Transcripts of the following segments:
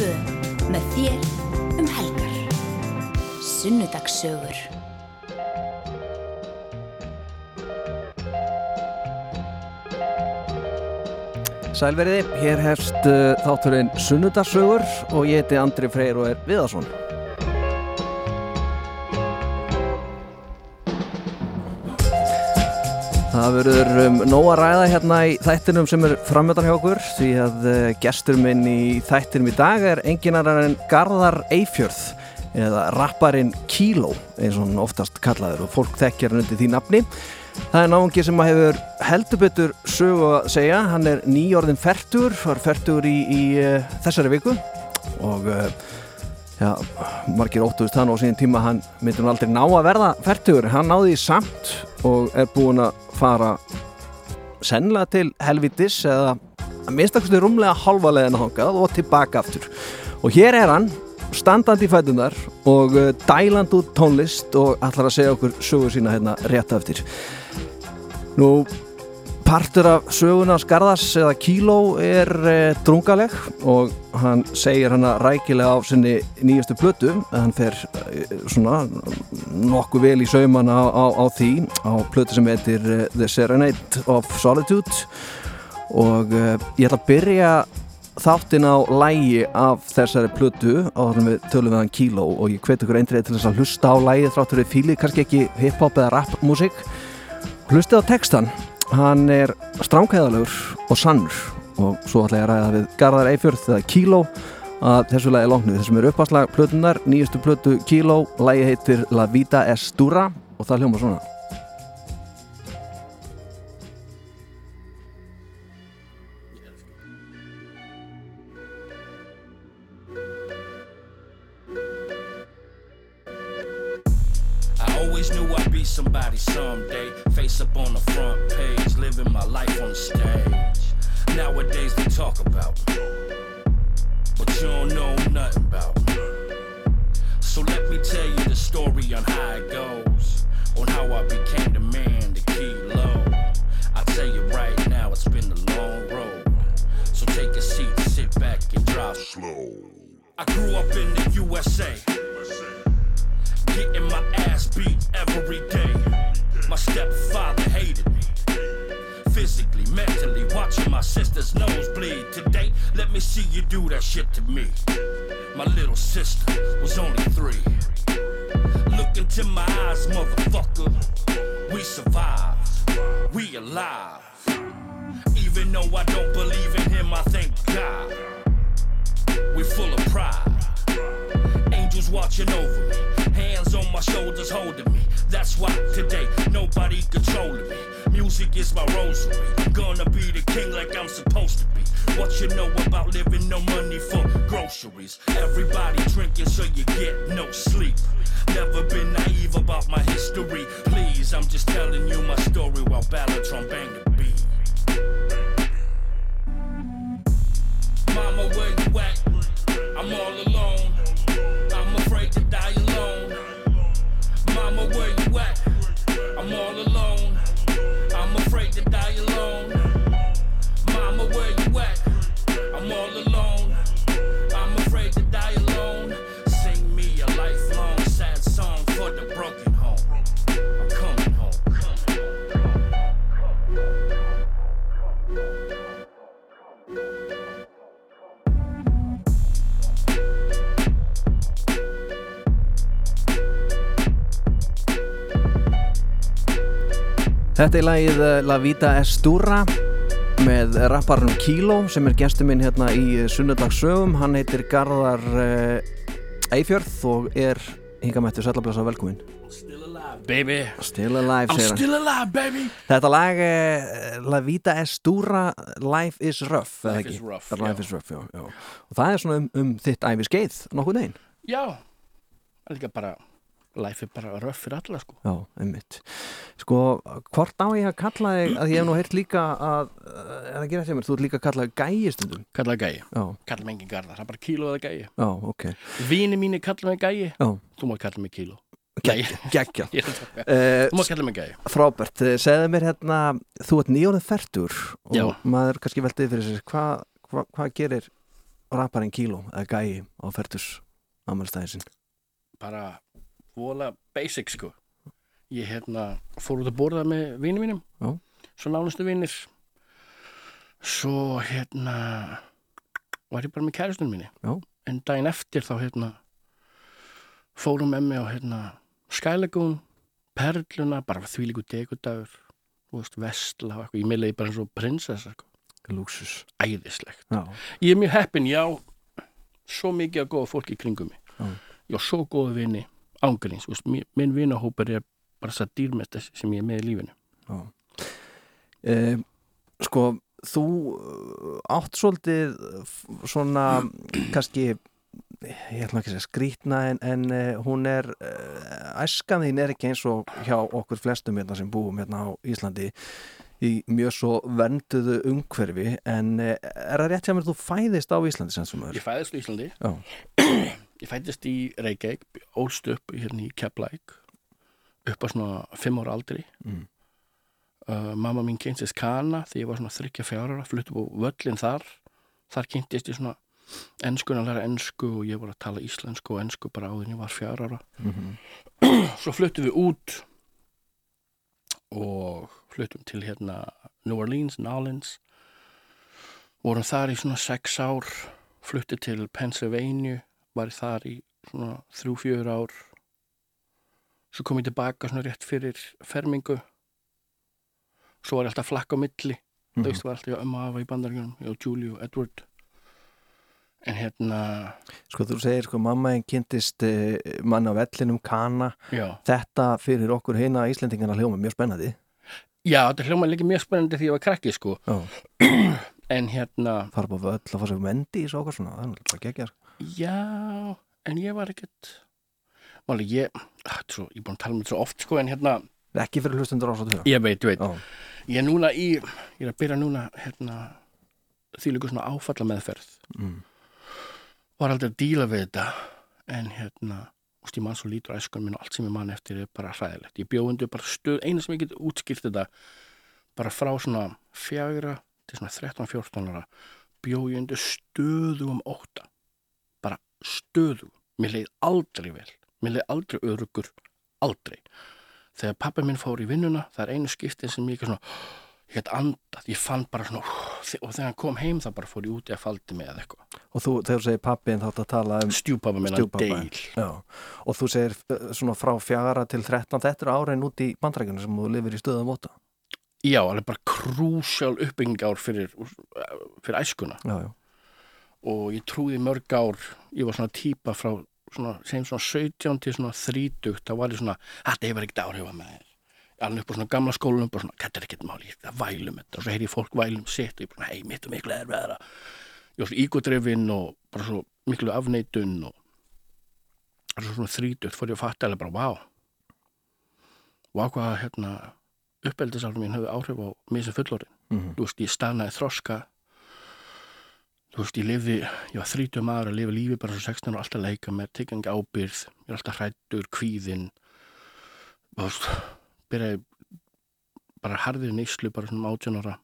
tvö með þér um helgar. Sunnudagssögur. Sælveriði, hér herst uh, þátturinn Sunnudarsögur og ég heiti Andri Freyr og er Viðarsson. Það verður um, nóg að ræða hérna í þættinum sem er framöndan hjá okkur því að uh, gestur minn í þættinum í dag er enginar en Garðar Eifjörð eða rapparinn Kíló eins og hann oftast kallaður og fólk þekkjar hann undir því nafni. Það er náðungi sem hefur heldur betur sögu að segja, hann er nýjórðin færtur, var færtur í, í uh, þessari viku. Og uh, já, margir óttust hann og síðan tíma hann myndi nú aldrei ná að verða færtur, hann náði samt og er búin að fara sennilega til helvitis eða að minnstakustu rúmlega halva leðina hangað og tilbaka aftur. Og hér er hann standandi í fætunar og uh, dæland út tónlist og ætlar að segja okkur sögur sína hérna rétt eftir. Nú, partur af söguna Skarðas eða Kíló er e, drungaleg og hann segir hana rækilega á sinni nýjastu plötu. Hann fer e, svona nokkuð vel í saumana á, á, á því á plötu sem heitir e, The Serenade of Solitude. Og e, ég ætla að byrja þáttinn á lægi af þessari plötu á þannig við tölum við hann Kíló. Og ég hveti ykkur eindrið til þess að hlusta á lægi þráttur við fílið kannski ekki hip-hop eða rap-músík Hlustið á textan, hann er stránkæðalegur og sannur og svo ætla ég að ræða við Garðar Eifjörð eða Kíló að þessu lagi lóknu þessum er uppháslag plötunar, nýjustu plötu Kíló, lagi heitir La Vida es Dura og það hljóma svona somebody someday. Face up on the front page, living my life on stage. Nowadays they talk about me, but you don't know nothing about me. So let me tell you the story on how it goes, on how I became the man, the kilo. I tell you right now, it's been a long road. So take a seat, sit back, and drive slow. I grew up in the USA getting my ass beat every day. My stepfather hated me. Physically, mentally, watching my sister's nose bleed. Today, let me see you do that shit to me. My little sister was only three. Look into my eyes, motherfucker. We survived. We alive. Even though I don't believe in him, I thank God. We're full of pride. Angels watching over me. Hands on my shoulders holding me. That's why today nobody controlling me. Music is my rosary. Gonna be the king like I'm supposed to be. What you know about living no money for groceries? Everybody drinking so you get no sleep. Never been naive about my history. Please, I'm just telling you my story while Ballatron bang the beat. Mama, where you at? I'm all alone. Die alone. Mama, where you at? I'm all alone. I'm afraid to die alone. Þetta er lagið eh, La Vida es Dura með rapparnum Kíló sem er gestur minn hérna í Sunnudagssögum. Hann heitir Garðar Eifjörð og er hingamættur sælablasa velkomin Still alive, baby. Still Alive still alive, baby. Þetta lag uh, La Vida es Dura Life is Rough Life is rough, Life is rough, já, já. og það er svona um, um þitt æfi skeið nokkuð neginn Já, það er líka bara, life er bara röff fyrir alla, sko. Já, einmitt. Sko, hvort á ég að kalla þig, að ég hef nú heyrt líka að, eh, eða gera þetta mér, þú ert líka að kalla þig gæi stundum. Kallaði gæi. Já, Kalla mig engin garðar, það er bara kíló eða gæi. já, ok. Vini mínir kalla mig gæi, Já, þú má kalla mig kíló. taka. Uh, Þú má kalla mig gæi. frábært, Eh, segðu mér hérna, þú ert nýjónið færtur og Já. maður kannski veltið fyrir sér, hvað hva, hva gerir rapparinn Kíló eða Gæi á Fertus ámælstæðin sinn? bara vola basic sko. Ég hérna fór út að borða með vinum mínum. Já. svo nánustu vinir. Svo hérna var ég bara með kæristunum minni Já. en daginn eftir þá hérna fórum með mig á hérna Skylagoon, Perluna bara þvílíku degudagur þú veist, Vestla og eitthvað, ég meðlegi bara eins og prinsessa, sko. Luxus æðislegt. Já, ég er mjög heppin, já. Svo mikið að góða fólk í kringum mig. Já. já, svo góða vini ángurins, minn vinahópur er bara það dýrmest sem ég er með í lífinu. E, Sko, þú uh, átt svolítið uh, svona kannski ég ætlum ekki að segja skrítna en, en uh, hún er uh, æskan þín er ekki eins og hjá okkur flestum hérna sem búum hérna á Íslandi í mjög svo vernduðu umhverfi en uh, er það rétt hjá mér að þú fæðist á Íslandi ég fæðist í Íslandi. ég fæðist í Reykjavík ólst upp hérna í Keflæk upp á svona fimm ára aldri. Mm. uh, mamma mín kynntist Kana þegar ég var svona þryggja fjárara fluttu á völlin þar. Þar kynntist ég svona enskun að læra ensku og ég var að tala íslensku og ensku bara áður en ég var fjárara Mhm. svo fluttum við út og fluttum til hérna New Orleans, Nolens vorum þar í svona sex ár flutti til Pennsylvania var þar í svona þrjú, fjör ár. Svo kom ég tilbaka svona rétt fyrir fermingu. Svo var ég alltaf flakk á milli. Mhm. þú veist var alltaf ég ömmu afa í bandaríunum ég og Julie og Edward. En hérna Sko þú segir sko mamma einn kynntist uh, mann á vellinum Kana. Já, þetta fyrir okkur heina Íslendingarna hljóma mjög spennandi. Já þetta hljóma líka mjög spennandi því ég var krakki sko. Já, en hérna fara á völl og fara sér mendi í svo okkur svona, það er bara geggjað Já, en ég var ekkert. Máli, ég ah, svo, Ég er búin að tala um þetta svo oft sko, En hérna, Ekki fyrir hlustundur ás að tuga ég veit, ég veit. Já, Ég er núna í, ég er að byrja núna hérna, því líka svona áfalla meðferð mm. Var aldrei að díla við þetta En hérna, úst, ég man svo lítur æskan minn og allt sem ég man eftir er bara hræðilegt. Ég bjóðundu bara stöð, eina sem ég get útskýrt þetta bara frá svona fjagra til svona 13-14 ára bjóðundu stöðugum óta stöðugum mér leið aldrei vel, mér leið aldrei örugur, aldrei. Þegar pappa minn fór í vinnuna, það er einu skiptið sem ég ekki svona ég gæti andað, ég fann bara svona og þegar hann kom heim það bara fór ég út í að faldi mig eða eitthvað, Og þú, þegar þú segir pappi en þátt að tala um stjúpappa minn Stjúppabba. Dale Já, og þú segir uh, svona frá fjara til 13 þetta er árein út í bandrækjunum sem þú lifir í stöðum móta já, alveg bara krúsjál uppbyggingar fyrir, fyrir æskuna. Já, já, og ég trúði mörg ár ég var svona típa frá svona, segjum svona 17 til svona 30 þá var ég svona, þetta hefur ekkert áhrif á mig. Alveg upp á svona gamla skólunum bara svona, þetta er ekkert máli, það vælum þetta. Og svo heyri ég fólk vælum sitt og ég bara, hei, mitt og miklu er veðra ég var svo ígódrefin og bara svo miklu afneitun og svo svona 30 fór ég að fatta alveg bara, vá. Vá hvað hérna uppeldisárum mín hefði áhrif á mig sem fullorinn Mhm. þú veist, ég stanaði þroska þú veist, ég lifði ég var 30 maður að lifa lífi bara svo 16 og alltaf leika með, ekki ábyrð ég er alltaf hrættur, kvíðinn. Þú veist, byrjaði bara harðir neyslu bara svona um 18 ára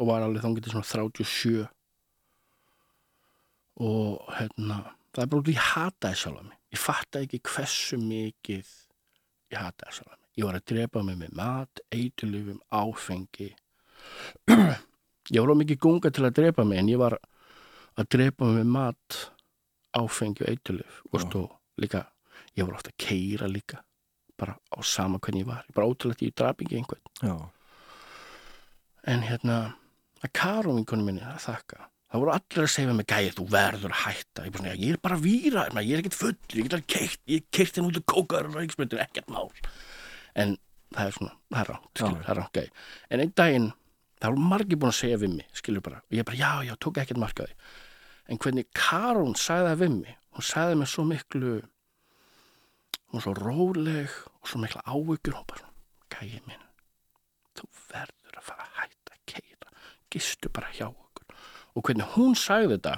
og var alveg þangið til svona 37 og hérna það er bara út í hataði sjálf mig. Ég fattaði ekki hversu mikið ég hataði sjálf mig. Ég var að drepa mig með mat, eiturlifum, áfengi ég var á mikið gunga til að drepa mig en ég var að drepa mig með mat áfengi og eiturlif og líka, ég var ofta að keira líka bara á sama hvernig ég var. Ég bara ótrúlega ég draf ekki einhvern. Já, en hérna að Karó vinkunum minni að þakka það voru allir að segja með gæði þú verður að hætta. Ég, svona, ég er bara víra, ég er ekkert full ég alveg keirt, ég keirt henn út og kókaður og ekkert mál. En það er svona, það er ránt það er ránt gæði en einn daginn, það voru margir búin að segja við mig skilur bara, og ég bara, já, já, tók ekkert markaði en hvernig Karún sagði það við mig hún sagði mig svo miklu hún var svo róleg og svo mikla áhyggjur hún bara, gæði minn þú verður að fara að hætta að keira gistu bara hjá okkur. Og hvernig hún sagði þetta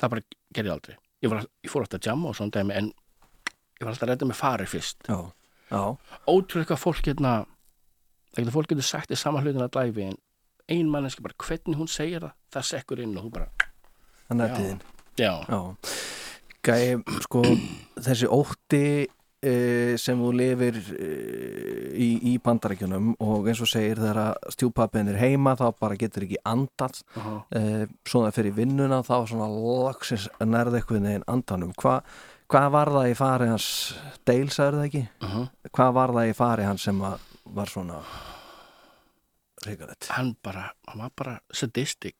það bara gerði aldrei. Ég, var, ég fór alltaf að jamma og svona dæmi en ég var alltaf að redda með fari fyrst. Já, já, ótrúlega hvað fólk hérna getur fólk getur sagt í sama hlutin að dæfi en ein manneski bara hvernig hún segir það það sekkur inn og hún bara hann er tíðin Já, Já, gæi, sko, þessi ótti e, sem þú lifir e, í, í bandarækjunum og eins og segir þegar stjúpappin er heima þá bara getur ekki andað. Uh e, svona fyrir vinnuna þá svona loksins nærði eitthvað neginn andanum. Hva, hvað var það í fari hans Dale sagður það ekki? -huh. Hvað var það í fari hans sem að, var svona reikalett? hann bara, hann var bara sadistic.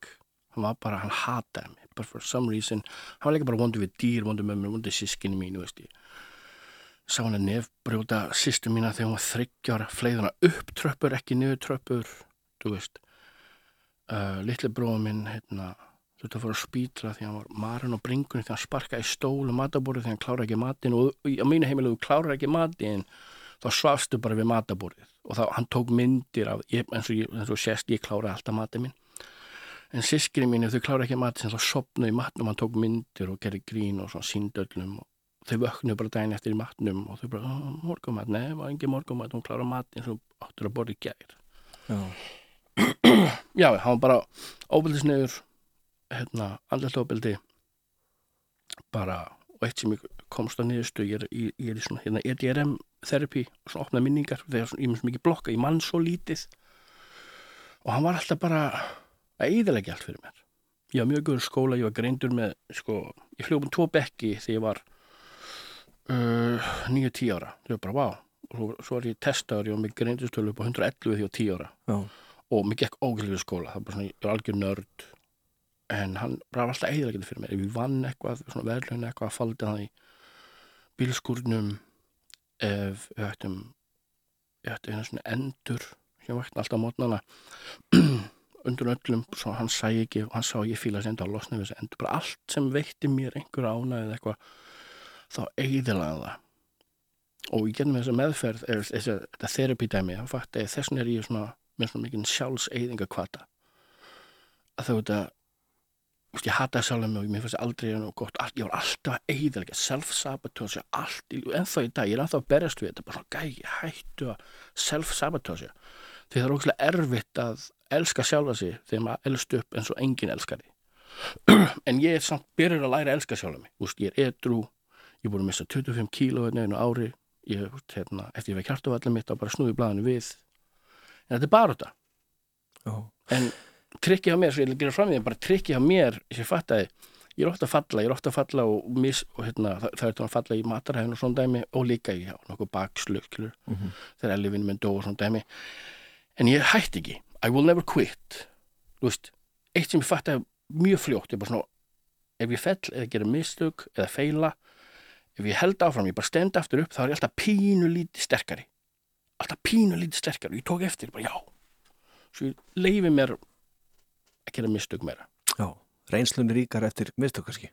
Hann var bara, hann hataði mig. But for some reason, hann var líka bara vondur við dýr, vondur með mér, vondur sískinni mín veist ég sá hann að nefbrjóta sýstu mína þegar hún var þryggjára fleiðuna upp tröppur, ekki niður tröppur þú veist. Uh, litli bróða minn hérna, þurfti að fara að spýtra því hann var marinn á bringunni þegar hann sparkaði í stól og mataborið þegar hann kláraði ekki matinn og á mínu heimilu þú kláraði ekki matinn þá svafstu bara við mataborið og þá hann tók myndir af, ég, eins, og ég, eins og sést ég kláraði alltaf matinn minn. En sískri mín ef þau kláraði ekki matinn þá sopnaði í matnum, hann tók myndir og gerði grín og svona síndöllum og þau vöknuðu bara daginn eftir í matnum og þau bara, morgumat, nei, það var engin morgumat hún kláraði matinn sem áttur að borða í gær. Já, já, hann var bara óbildisnegur hérna, andlægt óbildi bara, og eitt sem ég komst á niðurstu, ég er, ég, ég er í svona hérna, EDRM therapy og svona opna minningar þegar svona, er mikið blokka, ég mann svo lítið. Og hann var alltaf bara að eiðilegja allt fyrir mér. Ég var mjög góður skóla, ég var greindur með sko, ég fljóð um tvo bekki þegar ég var uh, 9-10 ára, það var bara vá. Og svo, svo var ég testaður, ég var með greindustölu upp á 111 þegar ég var 10 ára. Já, og mér gekk ógæslega skóla. Það var bara svona, ég var algjör nörd. En hann var alltaf eiginlega fyrir mér. Ég vann eitthvað, svona verðlun eitthvað bílskúrnum ef við ættum ég ætti einu svona endur sem vakna alltaf mótnana undur öllum, hann sæði ekki og hann sá að ég fíla enda að losna við þessu endur. Bara allt sem veitti mér einhver ána eða eitthvað þá eiginlega það. Og ég getum þessa meðferð er, þessi, þetta therapy-dæmi, þá fatt að þessin er ég svona með svona mikið sjálfseyðingakvata að þau þetta veist, ég hataði sjálf mig og mér finnst aldrei gott, all, ég var alltaf að eyðilega self-sabotage allt, í- ennþá í dag ég er ennþá að berjast við þetta, bara svona gæi hættu að self-sabotage. Því það er ógæslega erfitt að elska sjálfa sig þegar maður elst upp eins og enginn elskar því en ég er samt byrjar að læra að elska sjálfa mig, Úst, ég er edru ég er búin að missa 25 kíló hérna einu ári. Ég, hérna, eftir ég veik hjartavallin mitt og bara snúi blaðinu við. En þetta er bara þetta já, en trikkið á mér, svo ég gera fram í það bara trikkið á mér, ég fattaði ég er ofta að falla, ég er ofta að falla og, mis, og hérna, það, það er þetta að falla í matarhæðin og svona dæmi og líka í nokkuð bakslög skilur, Mhm. þegar Elivin minn dó og svona dæmi. En ég hætti ekki, I will never quit. Veist, eitt sem ég fattaði mjög fljótt, ég bara svona ef ég fell eða gera mistök eða feila ef ég held áfram, ég bara stend aftur upp þá er ég alltaf pínu lítið sterkari. Alltaf pínu lítið sterkari og ég tók eftir, bara já. Svo ég leifi mér að gera mistök meira. Já reynslunni ríkar eftir mistök kannski.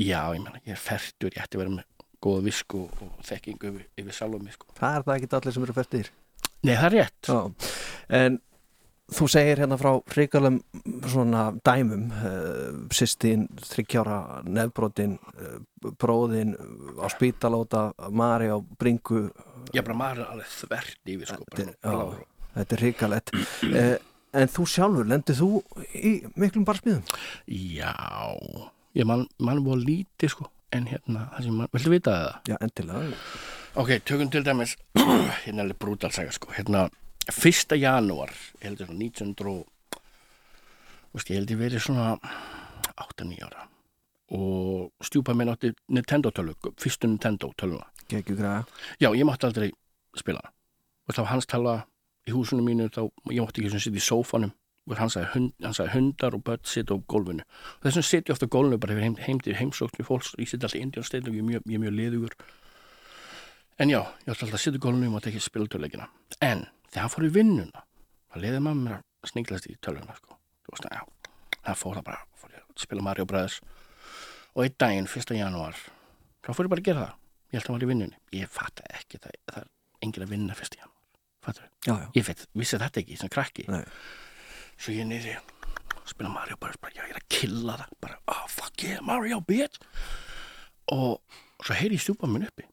Já, ég menna, ég er færtur, ég ætti að vera með góða visku og þekkingu yfir, yfir sjálfum mig sko. það er það ekki allir sem eru fættir nei, það er rétt. Já, en þú segir hérna frá hrikalum svona dæmum uh, sýstin, þryggjára nefbrotin, uh, bróðin á spítalóta, Mari á bringu, ég bara maður er alveg þvert yfir sko, bara, Þetta er- blár. en þú sjálfur, lendir þú í miklum barsmiðum? já, ég man, man voru lítið sko, en hérna það sem man, viltu vita það? Já, endilega Ok, tökum til dæmis hérna er alveg brútal saga sko hérna, 1. janúar ég heldur svona 1900 og veist, ég held ég verið svona 8-9 ára og stjúpa minn átti Nintendo tölu fyrstu Nintendo töluna Gekju græða já, ég mátti aldrei spila og það var hans tala í húsinu mínu þá ég mátti ekki svona sitt í sófanum. Og hann sagði, hund, hann sagði hundar og börn sitt á gólfinu. Og þessum sitt ég ofta á gólfinu bara heim, heim til heimsókn við fólks ég sitt alltaf í Indian State og ég er mjög, ég er mjög liðugur. En já, ég átti alltaf að sitt á gólfinu og mátti ekki spila töluleikina en þegar hann fór í vinnuna þá leiði maður mér að sninglast í töluna sko. það fór það bara fór ég spila Mario Brothers og einn daginn, 1. janúar þá fór ég bara að gera það. Ég held að hann var í vinnunni, ég fattaði ekki það, það enginn að vinna 1. janúar fattar Já, já, ég veit, vissi þetta ekki sem krakki. Nei. svo ég niður spila Mario bara, bara, já, ég er að killa það. Bara, oh fuck yeah, Mario bitch. Og svo heyri ég stjúpa minn uppi.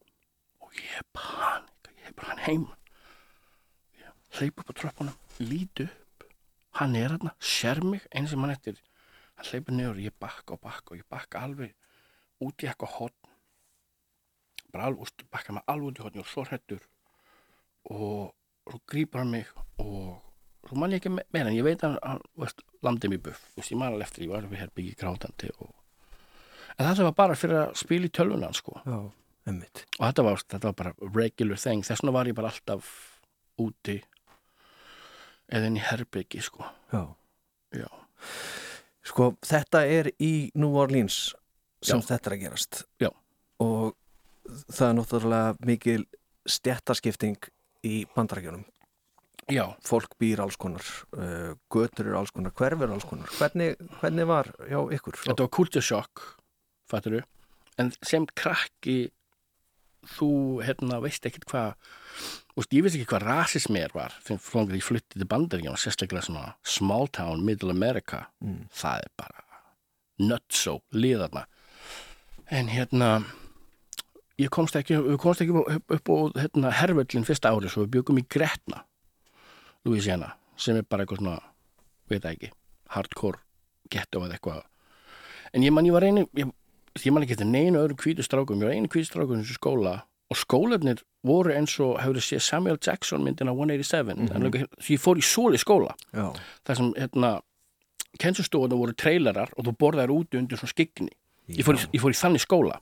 Og ég er panika, ég er bara hann heim ég hleyp upp á tröppunum líti upp. Hann er hann, sér mig eins sem hann eftir. Hann hleypur niður og ég bakka og bakka og ég bakka alveg út í eitthvað hotn bara alveg, bakka mig alveg út í hotn og svo hrettur og svo grípar hann mig og svo man ég ekki me- meira en ég veit að hann, veist, landið mér buff, þú veist, ég man alveg eftir ég var við herbyggi grátandi og en þetta var bara fyrir að spila í tölvunan sko. Já, emmitt og þetta var, þetta var bara regular thing. Þess vegna var ég bara alltaf úti eða inn í herbyggi sko. Já. Já, Sko, þetta er í New Orleans sem Já. þetta er að gerast. Já. og það er náttúrulega mikil stjættaskipting í bandarækjunum já, fólk býr alls konar uh, götur eru alls konar, hverfur alls konar. Hvernig, hvernig var hjá ykkur? þetta var culture shock fattur en sem krakki þú hérna veist ekkert hvað ég veist ekki hvað rasismi er var þegar flóngar ég flutti til bandaríkjum sérstaklega svona small town, middle America. Mm. það er bara nutso, liðarna en hérna ég komst ekki, komst ekki upp, á hérna, hervöllin fyrsta ári svo við byggum í Gretna Louisiana, sem er bara eitthvað svona veit ekki, hardcore ghetto eða eitthvað. En ég man ég var einu ég, ég man ekki eftir neinu öðrum hvítu strákum ég var einu hvítu strákum í skóla og skólefnir voru eins og hefur séð Samuel Jackson myndina 187 mm -hmm. því ég fór í sóli skóla Já, þar sem hérna kennslustofuna voru trailerar og þú borðaðir úti undir svona skikni ég fór, í, ég fór í þannig skóla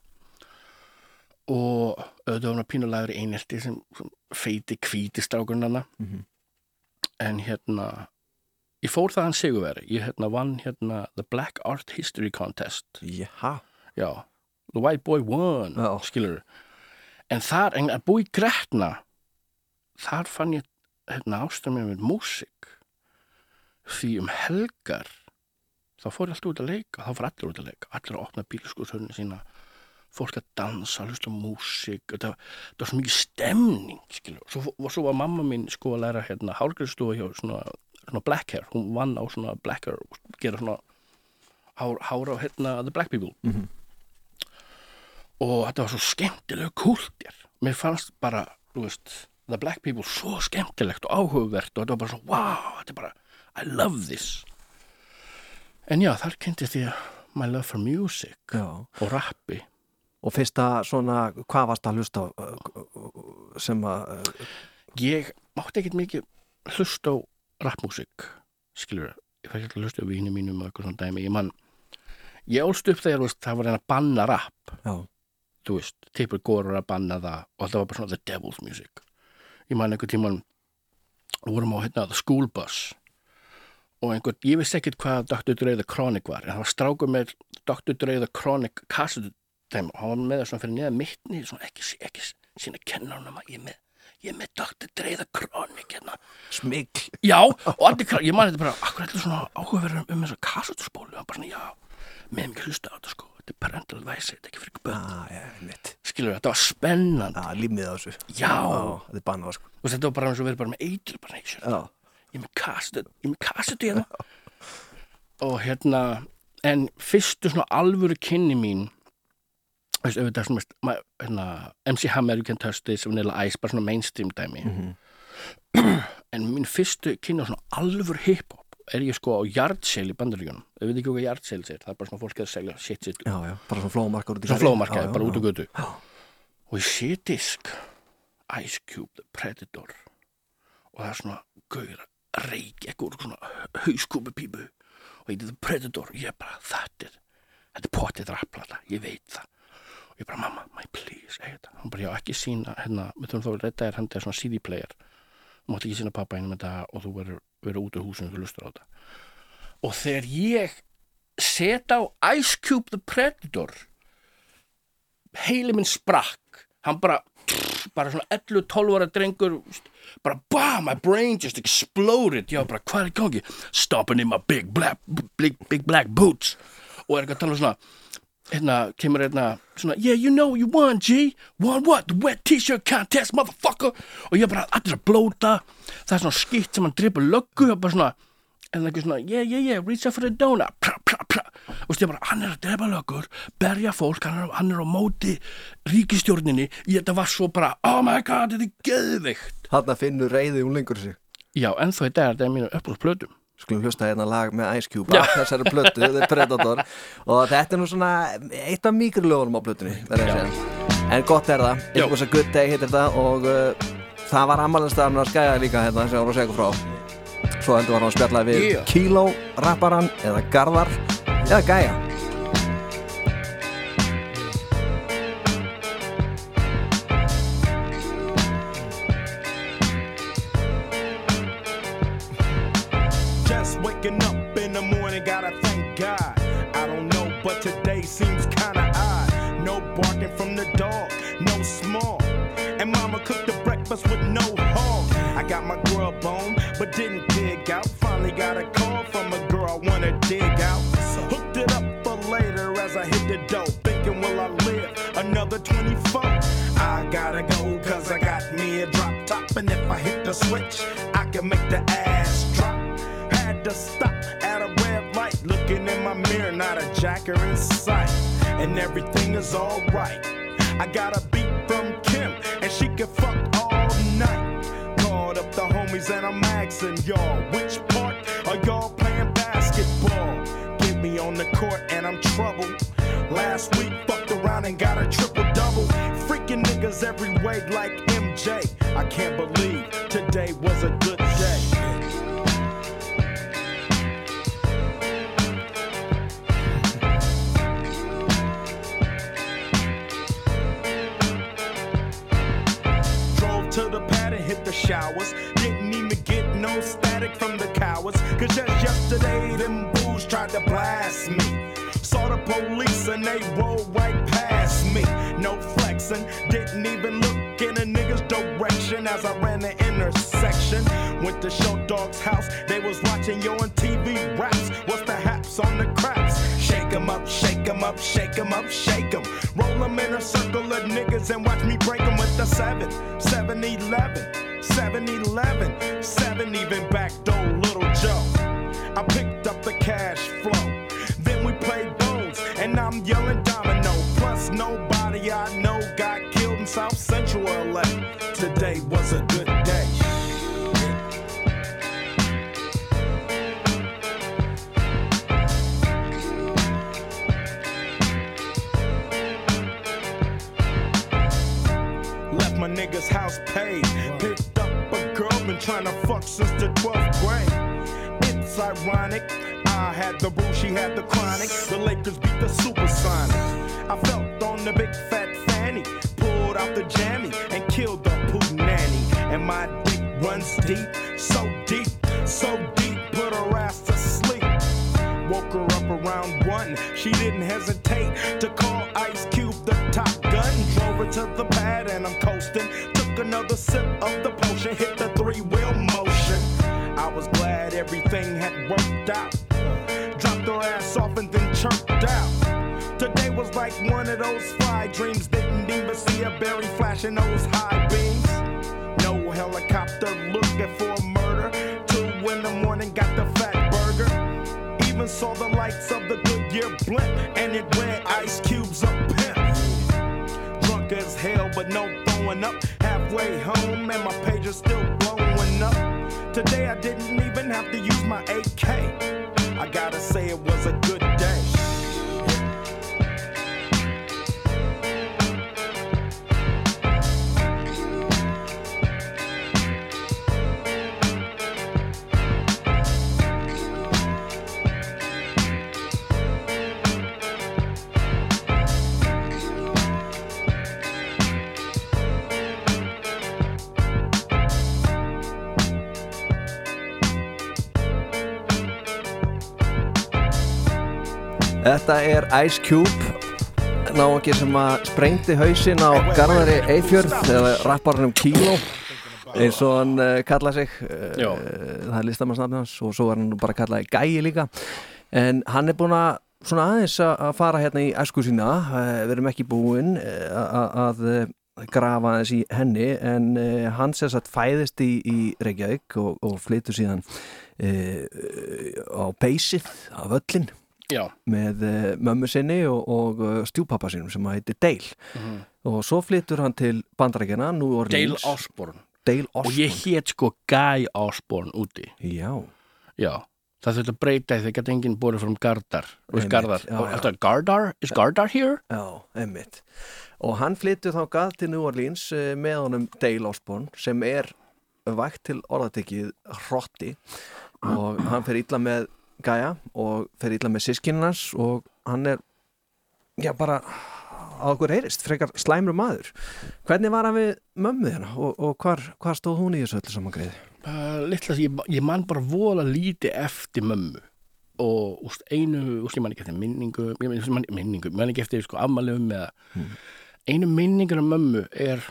og auðvitað var pínulegur einelti sem, sem feiti hvíti strákurnana Mhm. en hérna ég fór það hann sigurveri ég hérna vann hérna The Black Art History Contest. Jaha, já, The White Boy Won Já. skilur en þar, en að búi í Gretna þar fann ég hérna ástur mér með músík. Því um helgar þá fór ég alltaf út að leika þá fór allir út að leika, allir að opna bílskúrshörnum sína fólk að dansa, hlusta músík þetta, þetta var svo mikið stemning skilur, svo, og svo var mamma mín sko að læra hérna hálgræðstofa hjá svona, svona black hair, hún vann á svona black hair og gera svona hár, hár á hérna the black people. Mhm. og þetta var svo skemmtilega kúltir mér fannst bara, þú veist the black people svo skemmtilegt og áhugavert og þetta var bara svo, wow, þetta er bara I love this. En já, þar kynnti því my love for music já. og rappi Og fyrsta svona, hvað varst að hlusta sem að ég mátti ekkert mikið hlusta á rappmúsík skilur, ég fætti að hlusta á vínu mínum og eitthvað svona dæmi, ég man ég ólst upp þegar það var reyna að banna rapp Já, þú veist, tipur góður að banna það og það var bara svona the devil's music ég man einhvern tíman vorum á hérna the school bus og einhvern, ég vissi ekkert hvað Dr. Dre the Chronic var, en það var strákur með Dr. Dre the Chronic kassetu þeim, hann var með það svona fyrir neða mittni svona ekki, ekki sína kennarnum að ég er með ég er með Dr. Dre the Chronic hérna. Smikl Já, og allir krá, ég man þetta bara akkur ætla svona áhugaverður um, þessa kassetuspólu og bara svona, já, með mikið hlusta á þetta sko. Þetta er parental advice, þetta er ekki fyrir Já, já, mitt skilur þetta var spennandi. Já, límið á þessu. Já. þetta er bannað sko. Og þetta var bara eins og verið bara með eitur bara, nei, sér, ég er með kassetu ég er með kassetu hérna. Og hérna en fyrstu svona alvöru kynni mín veist, auðvitað svona, veist, ma- hérna, MC Hammer, You Can Touch This, Vanilla Ice bara svona mainstream dæmi. En mín fyrstu kynni á svona alvöru hip-hop. Er ég sko á yard-sale í bandaríkjunum? Þau veit ekki hvað yard-sale er, það er bara svona fólk að selja shit sitt. Já, já, bara svona flómarkar út í Svo garði. flómarkaði, Já, bara já, út á já. götu og ég sé disk Ice Cube, The Predator. Og það er svona gauður að reykja eitthvað úr svona hauskúpu pípu og ég er The Predator ég er bara, þetta er þetta er potið rapplata, ég veit það ég bara, mamma, my please, hún bara, já, ekki sína, hérna, við þurfum þá að redda þér hendur svona CD player. Þú mátt ekki sína pappa einum þetta og þú verður verður út úr húsinu og þú lustur á þetta. Og þegar ég set á Ice Cube The Predator heili minn sprakk. Hann bara bara svona 11-12 ára drengur bara bah, my brain just exploded. Já, bara hvað er í gangi? Stopping in my big black, big, big black boots. Og er ekki að tala um svona hérna, kemur hérna svona, yeah, you know you won, G. Won what, the wet t-shirt contest, motherfucker. Og ég bara, allir að blóta. Það er svona skitt sem hann dripur löggu og bara svona, en það er ekki svona yeah, yeah, yeah, reach out for the donut. Pra, pra, pra. og stið bara, hann er að drepa löggur berja fólk, hann er, hann er á móti ríkistjórninni, ég þetta var svo bara oh my god, þetta er geðvikt Þarna finnur reyði úlingur sig. Já, ennþá í dag er þetta mínu uppbúrsplötum skulum hlusta hérna lag með Ice Cube af þessari plötu, The Predator og þetta er nú svona eitt af mýkri lögunum á að segja. en gott er það, Já. It was a good day heitir þetta og uh, það var ammælistafn að skæða líka hérna sem var að segja frá svo heldur var hann að spjalla við Yeah. Kilo rapparan eða Garðar eða Gæja switch, I can make the ass drop. Had to stop at a red light, looking in my mirror, not a jacker in sight. And everything is alright. I got a beat from Kim, and she can fuck all night. Called up the homies, and I'm asking y'all, which part are y'all playing basketball? Get me on the court, and I'm troubled. Last week, fucked around and got a triple niggas every way like MJ. I can't believe today was a good day. Drove to the pad and hit the showers. Didn't even get no static from the cowards. Cause just yesterday, them bulls tried to blast me. Saw the police as I ran the intersection. Went to Show Dog's house, they was watching yo on TV raps. What's the haps on the craps? Shake 'em up, shake 'em up, shake 'em up, shake 'em. Roll 'em in a circle of niggas and watch me break 'em with the 7, 7 11, 7 11, 7 even back door, little Joe. I picked up the cash flow. Þetta er Ice Cube. Náungi sem að sprengdi hausinn á Garðari Eifjörð eða rapparnum Kilo eins og hann uh, kallaði sig. Uh, það er listamannsnafni hans og svo var hann bara kallaði Gæi líka. En hann er búin að svona aðeins að fara hérna í æsku sína. Uh, við erum ekki búin að, grafa aðeins í henni en hann sem sagt fæðist í, í Reykjavík og, og flytur síðan uh, á Beysið á völlin Já, með uh, mömmu sinni og, og uh, stjúpappa sinum sem heitir Dale. Og svo flyttur hann til bandarækjana New. Dale Osborne. Og ég hét sko Guy Osborne úti. Já, Já, það þurfti að breyta það geta enginn borið frá Gardar. Gardar, is Gardar here? Já, einmitt. Og hann flyttu þá gað til New Orleans eh, með honum Dale Osborne sem er vægt til orðatekið hrotti. Og hann fer illa með Gaia og fer illa með sískinnans og hann er, já bara á okkur heyrist, frekar slæmur maður. Hvernig var hann við mömmu hérna og, og hvar, hvar stóð hún í þessu öllu saman greið? Uh, litla, ég, ég man bara vola lítið eftir mömmu og úst, einu, úst, ég man ekki eftir minningu ég man, minningu, man ekki eftir sko, afmælum eða einu minningur af mömmu er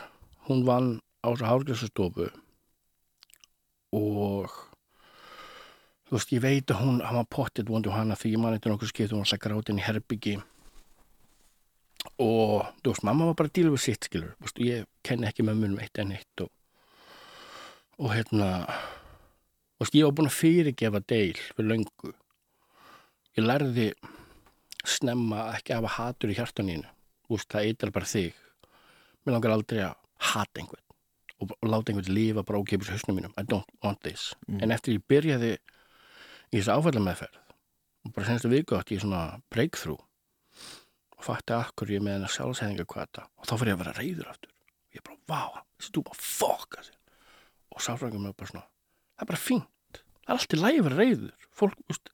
hún vann á þessu hárgræsastofu og þú veist, ég veit að hún hann var pottet vondu hana því ég man eftir nokkuð skipt og hún sagði grátin í herbyggi og þú veist, mamma var bara að díla við sitt skilur, þú veist, ég kenni ekki mömmunum eitt en eitt og, og hérna þú veist, ég var búin að fyrirgefa deil fyrir löngu. Ég lærði snemma að ekki hafa hatur í hjartaninu þú veist, það eitar bara þig. Mér langar aldrei að hata einhvern og, láta einhvern lifa bara ókipis hausnum mínum. I don't want this. En eftir ég byrjaði í þessu áfællameðferð og bara senstu viku átti ég svona breakthrough. Og fætti akkur ég með hennar sjálfsæðingakvata og þá fyrir ég að vera reyður aftur. Og ég bara, vá, þessi bara fokka sér og sáfrangum mig bara svona það er bara fínt, það er allt í lægi að vera reyður fólk, úst,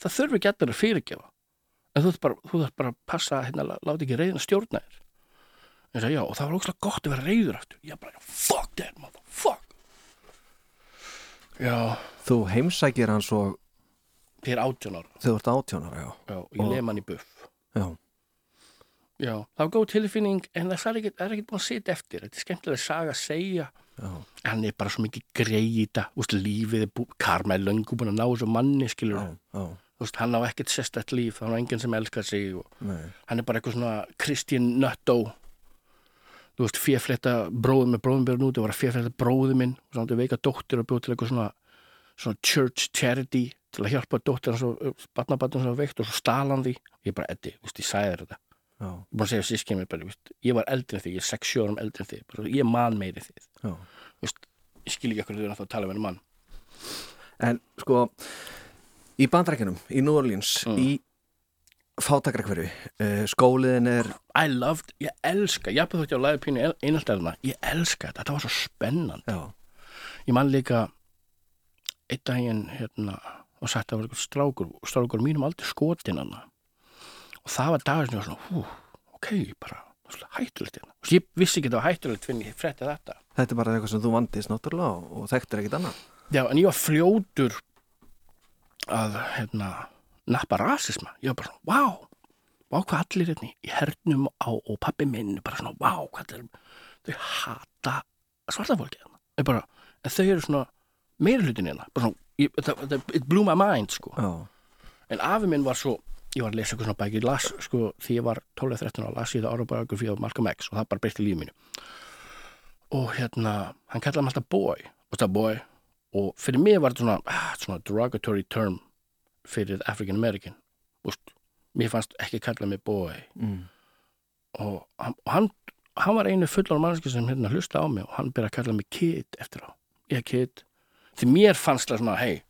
það þurfi ekki allir að fyrirgefa. En þú þarf bara, þú þarf bara að passa hérna, lá- láta ekki reyðin að stjórna þér. Ég sagði, já, og það var ógslag gott að vera reyður aftur. Ég bara, fuck that, mother, fuck já, Þú heimsækir hann svo þér átjón ára. Þegar þú ert átjónar, já. já, ég lem hann í buff. Já, Já, það var góð tilfinning en það er er ekki búin að sitja eftir. Þetta er skemmtilega saga að segja. Já, hann er bara svo mikið greita Úst, lífið er búið, Karma er löngu búin að ná þessu manni skilur já, já, Úst, hann á ekkert sérstætt líf, hann á enginn sem elskar sig og nei, hann er bara eitthvað svona Christian Nutto. Þú veist, fjefletta bróður með bróðum björn út og til að hjálpa dóttir hans og batnabatnum sem var veikt og svo stalan því. Ég bara, Eddi, veist, ég sagði þér þetta. Já, ég er að segja sískinn mér bara, veist, ég var eldri en þig, ég er 6 árum eldri en þig, bara, ég man meiri þig. Já. Þú veist, ég skil ekki okkur þegar það að tala með henni mann. En sko, í bandrækjunum, í New Orleans, Mm. í fátakrakverfi, uh, skóliðin er, I loved, ég elska, ég hafði þótt ég á læði pínu einhaldarna, ég elska þetta, þetta var svo spennandi. Já, ég man líka einn daginn hérna og sagt að það var eitthvað strákur og strákur mínum aldrei skotin hana. Og það var dagur sem ég var svona hú, ok, bara svona hættulegt hérna. Og ég vissi ekki að það var hættulegt fyrir ég frétti þetta. Þetta er bara eitthvað sem þú vandist náttúrulega og, þekktir ekkit annað. já, en ég var fljótur að hérna nappa rasisma, ég var bara svona vá, vá hvað allir hérna í hernum á, og pappi minn bara svona vá, hvað er þau hata svarta fólki hérna. Ég bara, en þau eru svona meira hlutin hérna. Bara svona, ég, það, það, it blew my mind sko. Já, en afi minn var svo ég var að lesa eitthvað svona bæk, ég las sko því ég var 12-13 ára, las ég það autobiography af Malcolm X og það bara breytti líf mínu. Og hérna, hann kallaði mig alltaf boy. Og það boy? Og fyrir mig var þetta svona, ah, svona derogatory term fyrir African American. Úst, mér fannst ekki kalla mig boy. Mm. og og hann, hann var einu fullan mannski sem hérna hlusta á mig og hann byrja að kalla mig kid eftir á, ég er kid því mér fannst það svona, hei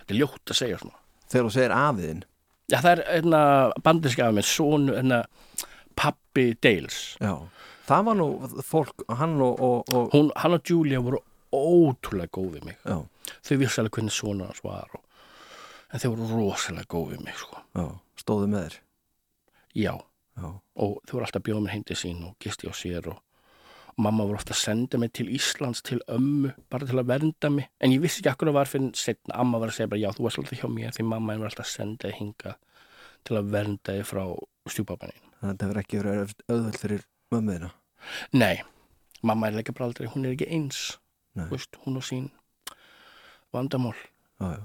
þetta er ljótt að segja svona þegar þú segir afiðin, Já, það er einna bandiska af mér, son, einna pappi Dales. já, það var nú fólk, hann og, og, og Hún, hann og Julia voru ótrúlega góð við mig. já, Þau vissi alveg hvernig svona hans var. Og, en þau voru rosalega góð við mig, sko. já, stóðu með þér, Já, já, og þau voru alltaf mér heim til sín og gisti á sér og, og mamma voru ofta að senda mig til Íslands, til ömmu, bara til að vernda mig. En ég vissi ekki akkur að var fyrir setna. Amma var að segja bara, já, þú varst alltaf hjá mér því mamma var alltaf að senda þig hinga til að vernda þig frá stjúpabannin. þannig að þetta verður ekki verið auðvöld fyrir mömmuðina. Nei, mamma er líka bara aldrei, hún er ekki eins veist, hún og sín vandamál Já, já.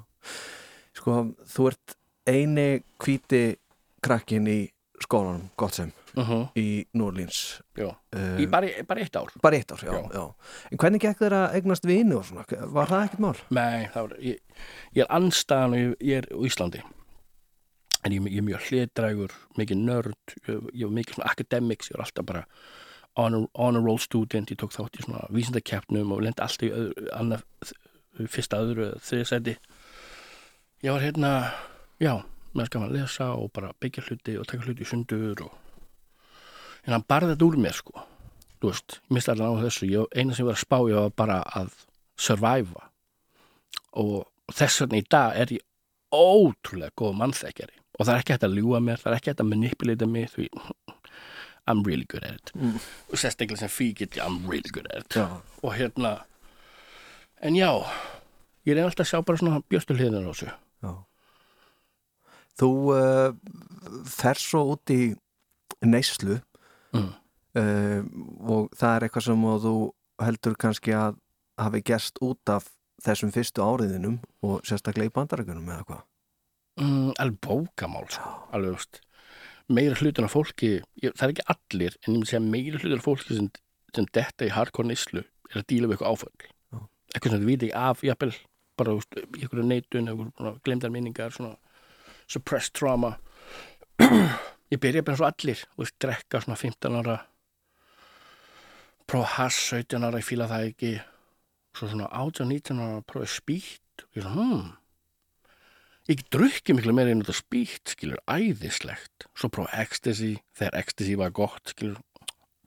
Sko, þú ert eini hvíti krakkin í skólanum, gott sem, uh -huh. í. Já, Uh, í bara, bara eitt ár bara eitt ár, já, Já. já. En hvernig gekk þér að eignast svona? Var það ekkert mál? Nei, var, ég, ég er anstæðan og ég, er á Íslandi en ég, ég er mjög hliðdrægur mikið nörd, ég, var mikið svona academics, ég var alltaf bara honor, honor roll student, ég tók þátt í svona vísindakeppnum og lendi alltaf í öðru, annað, fyrsta öðru þriðsæti ég var hérna, já, með skam að lesa og bara byggja hluti og taka hluti í sundur og en hann barði þetta úr mér sko. Þú veist, ég misti allan á þessu. Ég, eina sem ég var að spá ég var bara að surviva og þess vegna í dag er ég ótrúlega góð mannþekkjari. Og það er ekki hægt að ljúa mér, það er ekki hægt að manipulita mig því I'm really good at it. Mm. og sérstaklega sem fíkitt, I'm really good at it. Já. og hérna en já, ég reyna alltaf að sjá bara svona bjöstu hliðinu á þessu. Já. Þú uh, fer svo út í neyslu mm. uh, og það er eitthvað sem þú heldur kannski að hafi gerst út af þessum fyrstu áriðinum og sérstaklega í bandarækjunum eða hvað mm, alveg bókamál sko. alveg, veist meira hlutin af fólki, það er ekki allir en ég myndi segja meira hlutin af fólki sem, sem detta í hardcore neyslu er að díla við eitthvað áföll Já. eitthvað sem þið viti ekki af, jafnvel bara þú í einhverju neitun, einhverju glemdar minningar svona suppressed trauma. Ég byrja bara svo allir þú veist, drekka svona 15 ára prófa hass 17 ára, ég fíla það ekki. Svo svona 18-19 ára prófa spýtt. Og ég svona, hmm. Ég drukki miklu meira inn út af spýtt skilur, æðislegt. Svo prófa ecstasy, þegar ecstasy var gott skilur,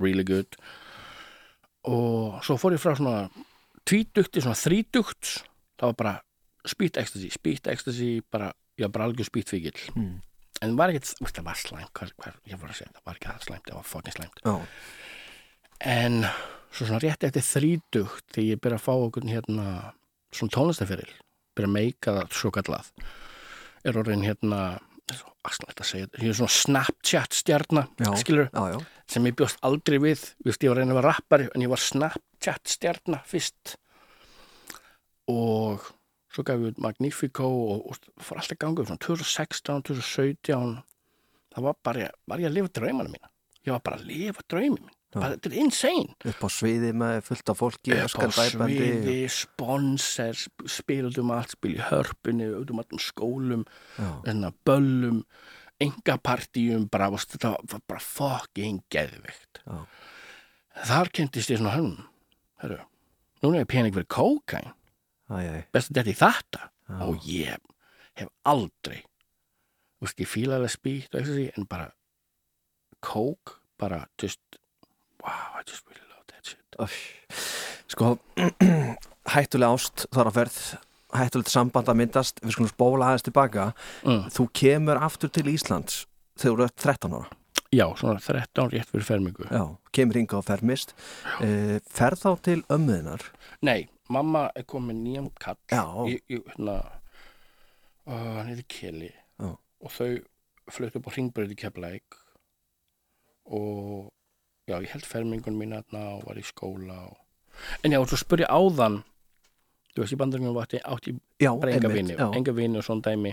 really good. Og svo fór ég frá svona tvítugt til svona þrítugt. Það var bara spýtt ecstasy spýtt ecstasy, bara, var bara algjör spýtt fíkil Mm. en var ekkert, það var slæmt hvað, hvað, ég var að segja, það var ekki það slæmt það var fucking slæmt. Já, en svo svona rétt eftir þrítugt þegar ég byrja að fá okkur hérna svona tónlistaferil byrja að meika það svo kallað er orðin hérna segja svona Snapchat stjarnar, já, já, já. sem ég bjóst aldrei við, Vist, ég var reynið að vera rappari en ég var Snapchat stjarnar fyrst. Og svo gaf ég út Magnifico og, og fór alltaf gangið svona 2016, 2017 það var bara, var ég að lifa draumana mína? Ég var bara að lifa draumi mín. Bara, þetta er insane. Upp á sviði með fullt af fólki upp á sviði, sponsor spilum allt, spil í hörpunni út um allum skólum Já, þennan böllum engapartíum, bara, þetta var bara fucking geðvikt þar kynntist ég svona hörnum hörru, núna er pening fyrir kókain best að þetta í þetta? Já. og ég hef aldrei þú veist, ég fíla alveg spýtt og eitthvað því, en bara kók, bara just wow, I just really love that shit. Öff. Sko, hættulega ást þar að ferð hættulegt samband að myndast við skulum spóla aðeins tilbaka. Mm. þú kemur aftur til Íslands þegar þú ert 13 ára. Já, svona 13 rétt fyrir fermingu. Já, kemur hinga og fermist. Uh, ferð þá til ömmuðinar Nei, mamma er komin nýjan kall Já. í, í hérna uh, hann heiti Keli. Já. og þau fluttu upp á Ringbröð í Keflæk og já, ég held fermingun mín hérna og var í skóla og... en já, og svo spurði áðan þú veist, í bandaringunum átti, ég bara enga vini, enga vini og svona dæmi.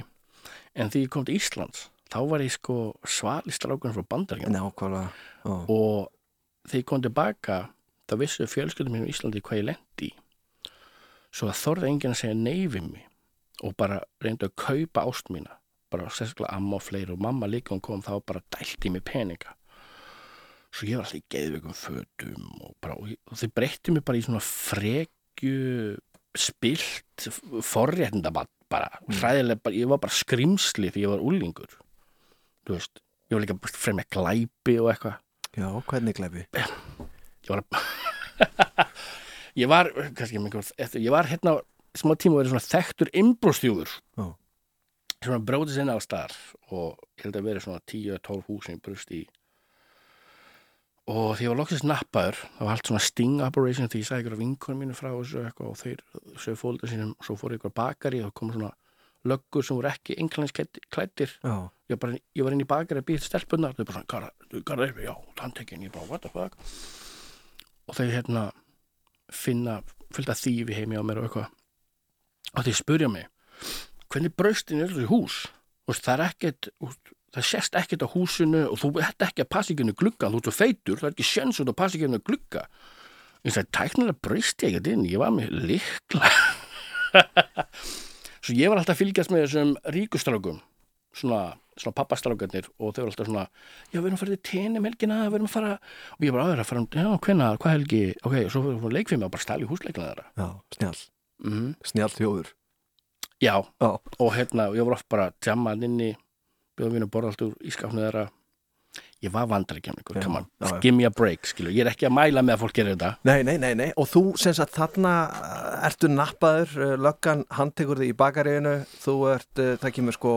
En því ég kom til Íslands þá var ég sko svali strákunum frá Já, og þegar ég kom tilbaka þá vissu fjölskyldum mér í Íslandi hvað ég lendi í svo það þorði enginn að segja nei við mig og bara reyndu að kaupa ást mína bara sérstaklega amma og fleiri og mamma líka hún kom þá bara dælti mig peninga. Svo ég var alltaf í geðveikum fötum og, bara, og, þau breytti mig bara í svona frekju spilt forréttinda bara hræðilega, bara, ég var bara skrimsli því ég var úlingur þú veist, ég var líka bara fremja glæpi og eitthvað. Já hvernig glefi? ég var ég var kannski, einhver- ég var hérna smá tíma verið svona þekktur innbróðstjúður Já. svona brótið sinna á staðar og ég held að verið svona 10-12 hús sem ég brust í. Og því ég var loksins nappaður það var allt svona sting operation því ég sagði ykkur vinkunum mínu frá þessu eitthvað og þeir sögðu fólta sínum svo fór ykkur bakari og kom svona löggur sem voru ekki einhverjans klættir Já, ég, bara, ég var inn í bakari að býta stelpunar þau bara svona, hvað er það? Já, tanntekinn, ég bara, what the fuck? Og þau hérna finna fullt af þýfi heimi á mér og eitthvað. Og þau spurja mig hvernig braustin er þessu hús? Veist, það er ekkert það sést ekkert á húsinu og þú ert ekki að passa ekki henni glugga þú ert svo feitur, það er ekki sjens út að passa ekki henni glugga. Ég sagði, tæknilega breysti ég ekkert inn ég var með likla svo ég var alltaf að fylgjast með þessum ríkustrákum svona, svona pappastrákarnir og þau var alltaf svona já, við erum að fara til tenni um helgina við erum að fara, og ég var aðeins að fara já, hvenna, hvað helgi, ok, og svo fyrir leikfimi og bara stæli húsleikina þeirra. Já, snjall. Mm Snjall þjóður. Já, Já, og hérna, ég var oft bara tjammað inni, bjóðum mínu borða allt úr ískapnu þeirra ég var vandrækjamningur, Já, come on, já, já. give me a break skilur, ég er ekki að mæla með að fólk gerir þetta. Nei, nei, nei, nei, og þú sem sagt þarna uh, ertu nappaður, uh, löggan handtekur þig í bakaríinu, þú ert, uh, það kemur sko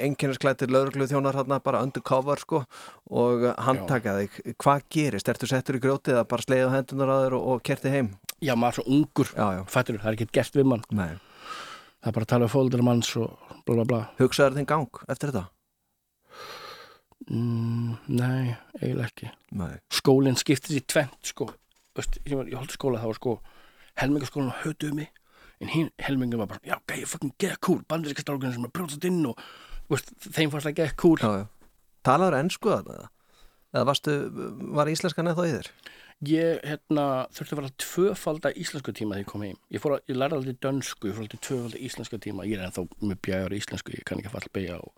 einkennisklættir lögreglu þjónar þarna bara undercover sko og handtaka þig, hvað gerist? Ertu settur í grjótið að bara sleiða hendunar á þér og, og kerti heim? Já, maður er svo ungur, Já, já, fættur, það er ekkert gert við mann. Nei. það er bara að tala um fóldur manns og bla bla bla Hugsaður þinn gang eftir þetta? Mm, Nei, eiginlega ekki Nei. Skólinn skiptist í tvent sko Öst, ég, var, ég holdi skóla það var sko helmingaskólan hötuðu mig en hinn helmingum var bara, já, gæði fucking get cool bandaríska strákunum sem er brjóðsast inn og veist, þeim fannst það get cool. Talaður ennsku þarna? Eða varstu, var íslenskan eða þá í þér? Ég hérna, þurfti að vera tvöfalda íslensku tíma þegar ég kom heim. Ég, að, ég lærði aldrei dönsku, ég fór aldrei tvöfalda íslenska tíma. Ég er ennþá með bjæjar í íslensku, ég kann ekki að falla beigja og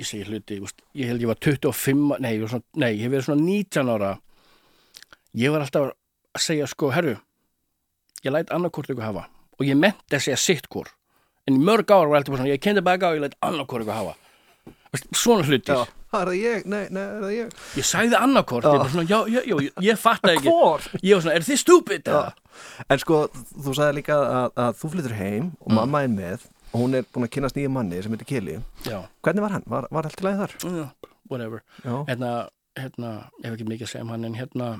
ég segi hluti. Úst, ég held ég var 25, nei, ég, svona, nei, ég hef verið svona 19 ára. Ég var alltaf að segja sko, herru, ég læt annarkort ykkur hafa og ég menti að segja sitt hvort. En mörg ár var alltaf bara svona, ég kendi baka og ég læt annarkort ykkur hafa. Svona hlutir. Það er það ég, nei, nei, er það ég? Ég sagði annarkort, ég var svona, já, já, já, ég, ég fatta ekki. Hvor? Ég var svona, er þið stúpid? En sko, þú sagði líka að, að þú flyttur heim og mamma er með og hún er búin að kynast nýja manni sem heitir Kili. Já, Hvernig var hann? Var, var allt í lagi þar? já, whatever. Hérna, hérna, ég hef ekki mikið að segja um hann, en hérna,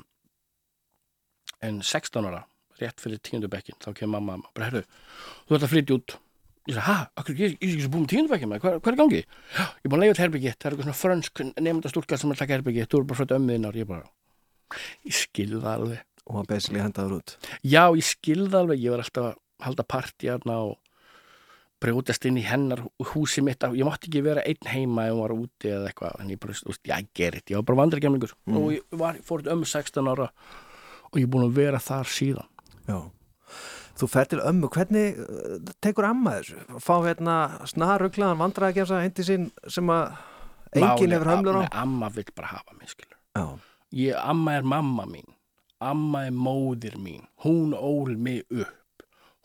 en 16 ára, rétt fyrir tíundubekkin, þá kemur mamma, bara, herru, þú ert að flytja út. Ég sagði, hæ, ég, er ekki svo búin tíundubekkin, maður, hvað, hvað er gangi? Já, ég er búin að leiða til herbyggi, það er eitthvað svona frönsk nefndastúlka sem er að taka herbyggi, þú er bara frödd ömmuðinnar, ég bara, ég skilði það alveg. Og hann basically hendaður út. Já, ég skilði alveg, ég var alltaf að halda partí hérna og brjótast inn í hennar húsi mitt ég mátti ekki vera einn heima ef hún var úti eða eitthvað, en ég bara, þú veist, já, ég gerði ég var bara vandrækjamlingur og ég var, fór um 16 ára og ég er búin að vera þar síðan. Já. Þú fer til ömmu, hvernig uh, tekur amma þessu? Fá hérna snaruglaðan vandræðagemsa hindi sín sem að enginn hefur hömlur á? Amma vill bara hafa mig, skilur ég, amma er mamma mín. Amma er móðir mín. Hún ól mig upp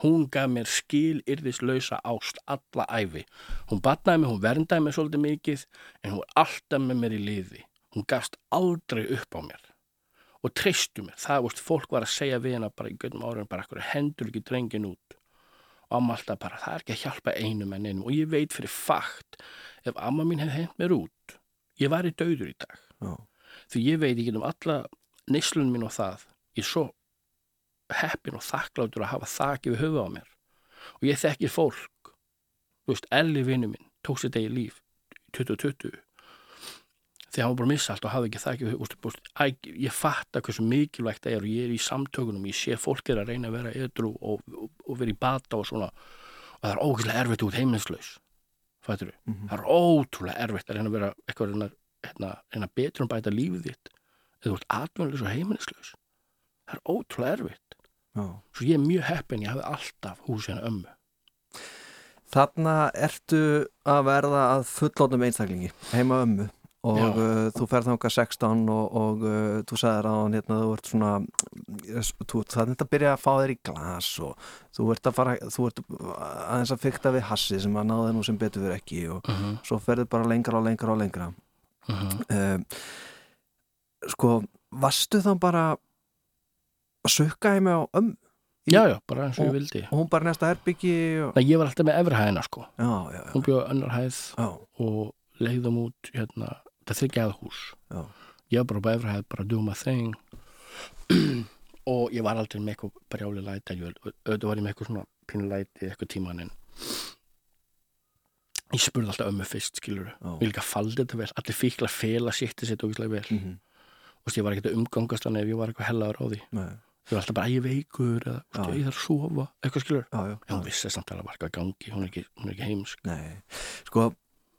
hún gaf mér skil yrðislausa ást alla æfi hún batnaði mig, hún verndaði mig svolítið mikið en hún var alltaf með mér í liði. Hún gafst aldrei upp á mér. Og treystu mér það, veist, fólk var að segja við hana bara í gönnum árum bara ekkur hendur ekki drengin út? Og amma alltaf bara, það er ekki að hjálpa einum en einum. Og ég veit fyrir fakt ef amma mín hefði hent mér út ég væri döður í dag. Já. því ég veit ekki um alla neyslun mín og það ég svo heppin og þakkláttur að hafa þakki við höfu á mér. Og ég þekkir fólk. Þú veist, Elli vinnu minn tók sér degi líf 2020 því hann var bara að missa allt og hafi ekki þakki við höfu æ, ég fatta hversu mikilvægt það er og ég er í samtökunum, ég sé fólk er að reyna að vera edru og, og, og vera í bata og svona. Og það er ógeðslega erfitt út heimilslaus fattur við, það er ótrúlega erfitt að reyna að vera eitthvað reyna, hérna, reyna betur um bæta lífið þitt. Eða þú ert atvinnulegs og heimilislaus það er ótrúlega erfitt. Svo ég er mjög heppin, ég hafi alltaf húsið hennar ömmu. Þarna ertu að verða að fullónum einstaklingi heima ömmu. Og uh, þú ferð þangað 16 og, og uh, þú sagðir á hann hérna þú ert svona þú, það er þetta að byrja að fá þér í glas og þú ert að fara þú ert aðeins að fykta við hassi sem að náða nú sem betur fyrir ekki og uh -huh. svo ferðu bara lengra og lengra og lengra. Uh -huh. um, sko varstu þá bara að sukka heima á ömmu Í- já, já, bara eins og ég vildi. og hún bara næsta herbyggi og... Nei, ég var alltaf með efri hæðina sko. Já, já, já, hún bjóð önnur hæð og leiðum út hérna, það þryggjaði hús. Já. ég var bara á efri hæð, bara my thing. Og ég var aldrei með eitthvað brjáli læti auðvitað var ég með eitthvað svona pínu læti eitthvað tíman en ég spurði alltaf ömmu fyrst skilur við líka faldi þetta vel, allir fíkla fela sétti sitt ógislega vel. Mm -hmm. og ég var ekkert að umgangast hann ef ég var eitthvað hellaður á því. Nei, þau var alltaf bara, "Æ, ég er veikur eða Já. "Veistu, ég þarf að sofa, eitthvað skilur. Já, já, en hún vissi samt að var eitthvað gangi hún er ekki, hún er ekki heimsk. Nei, sko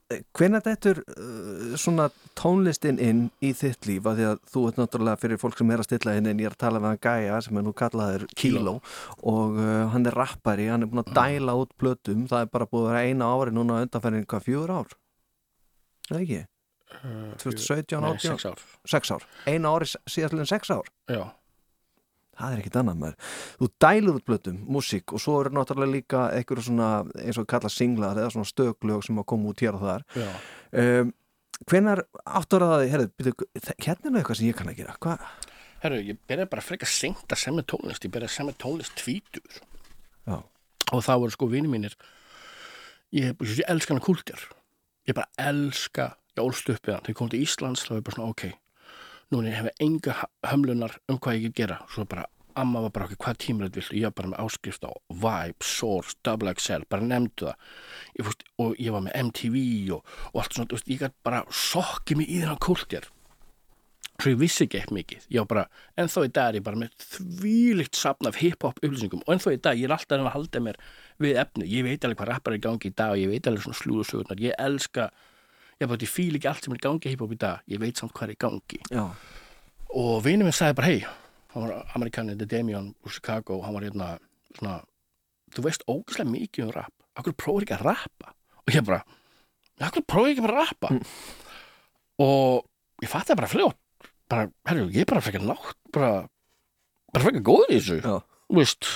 hvenær þetta er uh, svona tónlistin inn í þitt líf? Að því að þú ert náttúrulega fyrir fólk sem er að stilla inn en ég er að tala með hann Gaia sem er nú kallaður Kilo og uh, hann er rappari, hann er búin að dæla út plötum, það er bara búið að vera eina ári núna undanferðin hvað fjögur ár? Nei ekki, uh, 2017, Nei, 18 sex ár. Sex ár, eina ári ár? Já, það er ekkit annað maður. Þú dælur út blötum, músík og svo eru náttúrulega líka einhverju svona eins og kalla singlar eða svona stöglög sem að koma út hér og þar. Um, hvenar áttur að það byrju, hérna er eitthvað sem ég kann að gera. Hvað? Herru, ég byrjaði bara frekar seint að semja tónlist, ég byrjaði að semja tónlist tvítur Já, og það voru sko vini mínir ég, ég, ég elska hana kúltjar ég bara elska, ég ólst upp við hann þegar ég kom til Íslands þá var ég bara svona ok núna ég hefði enga hömlunar um hvað ég get gera. Svo bara, amma var bara okkur hvað tímrætt vill ég var bara með áskrift á Vibe, Source, Double XL, bara nefndu það. Ég, fúst, og ég var með MTV og, og allt svona, ég gæti bara sokkið mig í þennan kúltjar. Svo ég vissi ekki eitthvað mikið. Ég var bara, ennþá í dag er ég bara með þvílikt sapn af hip-hop upplýsingum. Og ennþá í dag, ég er alltaf að halda mér við efni, ég veit alveg hvað rappar er í gangi í dag og ég veit alveg svona slúðusögurnar ég elska, ég bara, ég fíl ekki allt sem er gangi hip-hop í dag, ég veit samt hvað er gangi. Já, og vinur minn sagði bara, hei hann var amerikanið, The Damian úr Chicago hann var hérna, svona þú veist ógæslega mikið um rap. Okkur prófur ekki að rappa? Og ég bara, okkur prófur ekki bara að rappa? Og ég fatt það bara fljótt bara, herru, ég er bara frekar nátt bara, bara frekar góður í þessu. Þú veist,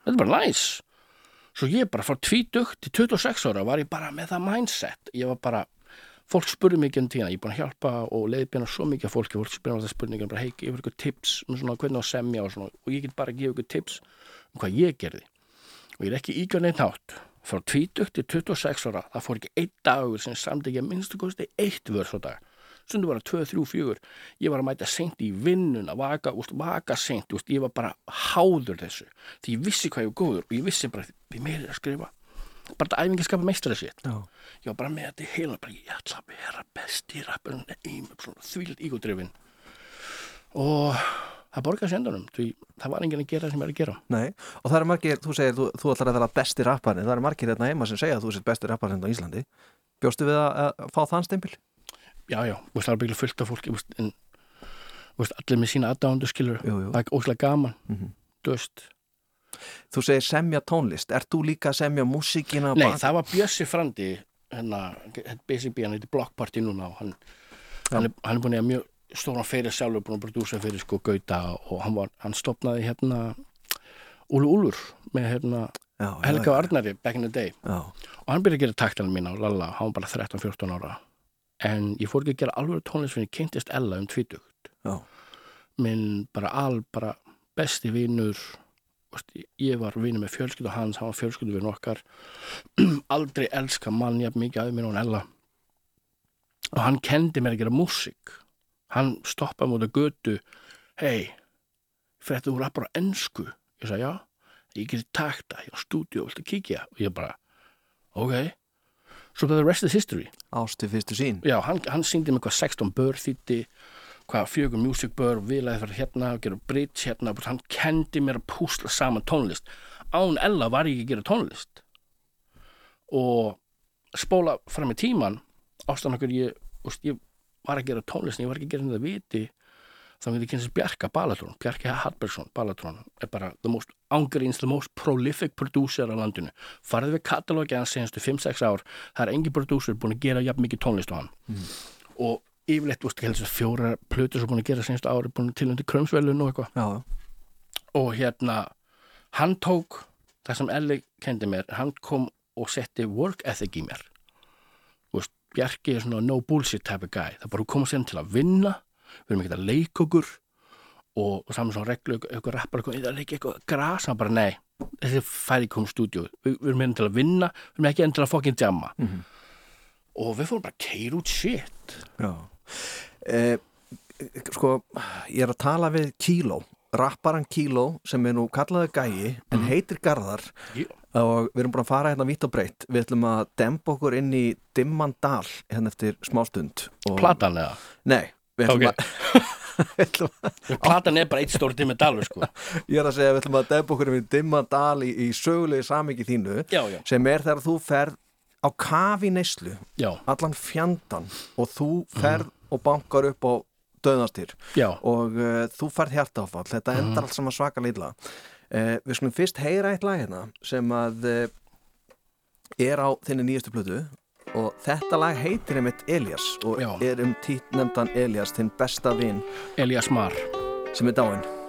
þetta er bara næs svo ég bara frá 20 til 26 ára var ég bara með það mindset. Ég var bara, fólk spurði mikið um tíðan ég er búin að hjálpa og leiðbjörna svo mikið af fólki fólk spurði um þetta spurningum, bara hei, gefur ykkur tips um svona hvernig á að semja og svona? Og ég get bara að gefa ykkur tips um hvað ég gerði. Og ég er ekki ígjörn einn hátt. Frá 20 til 26 ára það fór ekki einn dagur sem samt ekki að minnstu kosti eitt vörs á dag. Stundu bara 2, 3, 4 ég var að mæta seint í vinnuna vaka, úst, vaka seint, úst, ég var bara háður þessu, því ég vissi hvað ég var góður og ég vissi bara, því meiri að skrifa bara þetta æfingi skapa meistra já. ég var bara með þetta í heila bara, ég ætla að vera besti rappurinn í þvíld ígódrifin og það borgaði sendanum því það var enginn að gera það sem er að gera Nei, og það eru margir, þú segir, þú, þú ætlar að vera besti rapparinn, það eru margir hérna heima sem segja að þú sért besti rapparinn á Íslandi Bjóstu við að, að fá þann stimpil? já, já, veist, það er bygglega fullt af fólki veist, en veist, allir með sína aðdándu skilur, Jú, jú. það er óslega gaman Mhm. þú veist, Þú segir semja tónlist, ert þú líka að semja músíkina? nei, það var Bjössi Frandi hérna, BCB, hann heitir Block Party núna og hann, hann, er, hann er búin að mjög stóran fyrir sjálfur, búin að prodúsa fyrir sko Gauta og hann var, hann stopnaði hérna Úlu Úlur með hérna já, Helga Arnari back in the day. Já, og hann byrjaði að gera taktanum mína og lalla, hann var bara 13-14 ára. En ég fór ekki að gera alveg tónlist fyrir kynntist Ella um tvítugt. Já, minn bara al, bara besti veist, ég var vinur með fjölskyldu hans hann var fjölskyldu við okkar. Aldrei elska mann jafn mikið að mér og hann Ella og hann kendi mér að gera músík. Hann stoppaði mútið götu. Hei, fyrir þú rappar á ensku? Ég sagði já, ég geti takta ég á stúdíu, viltu kíkja? Og ég bara, ok. Það er rest is history. Ástu fyrstu sín Já, hann, hann síndi mig hvað 16 bör þýtti, hvað fjögur music bör, vilaði fyrir hérna, gera bridge hérna, hann kendi mér að púsla saman tónlist. Án Ella var ég ekki að gera tónlist. Og spóla fram í tíman, ástæðan okkur ég, ég var að gera tónlist, en ég var ekki að gera þetta viti, þá myndi ég kynast Bjarka Balatrón, Bjarki Hallbergsson Balatrón, er bara the most ángríns, the most prolific producer á landinu. Farið við katalógi hans senstu 5-6 ár, það er engin producer búin að gera jafn mikið tónlist á hann og yfirleitt, veist, helst fjóra plötur sem búin að gera senstu ári, búin til undir krömsvelun og eitthvað. Og hérna, hann tók það sem Elli kendi mér hann kom og setti work ethic í mér. Þú veist, Bjarki er svona no bullshit type of guy. Það er bara að koma sér til að vinna við erum ekki að leika okkur og, og saman svona reglu, eitthvað rappar eitthvað, leika eitthvað gras, hann bara nei þessi færi kom stúdíu, við, við erum hérna til að vinna við erum ekki enn til að fokkin jamma. Og við fórum bara að keira út shit. Já eh, Sko, ég er að tala við Kíló rapparan Kíló sem er nú kallaði gæi en heitir Garðar. Já. og við erum búin að fara hérna vitt og breytt við ætlum að dempa okkur inn í dimman dal hérna eftir smástund og... platan eða Nei, við ætlum, Ok. að, platan er bara eitt stóri tími dalur sko. Ég er að segja að við ætlum að dempa okkur inn í dimman dal í, í sögulegi samingi þínu já, já, sem er þegar þú ferð á kafi neyslu já, allan fjandan og þú ferð og bankar upp á döðnastýr já. Og uh, þú færð hjartáfall þetta endar allt saman svaka lilla uh, við skulum fyrst heyra eitt lag hérna sem að uh, er á þinni nýjastu plötu. Og þetta lag heitir einmitt Elias og Já. er um tít nefndan Elias þinn besta vin. Elias Mar. Sem er dáinn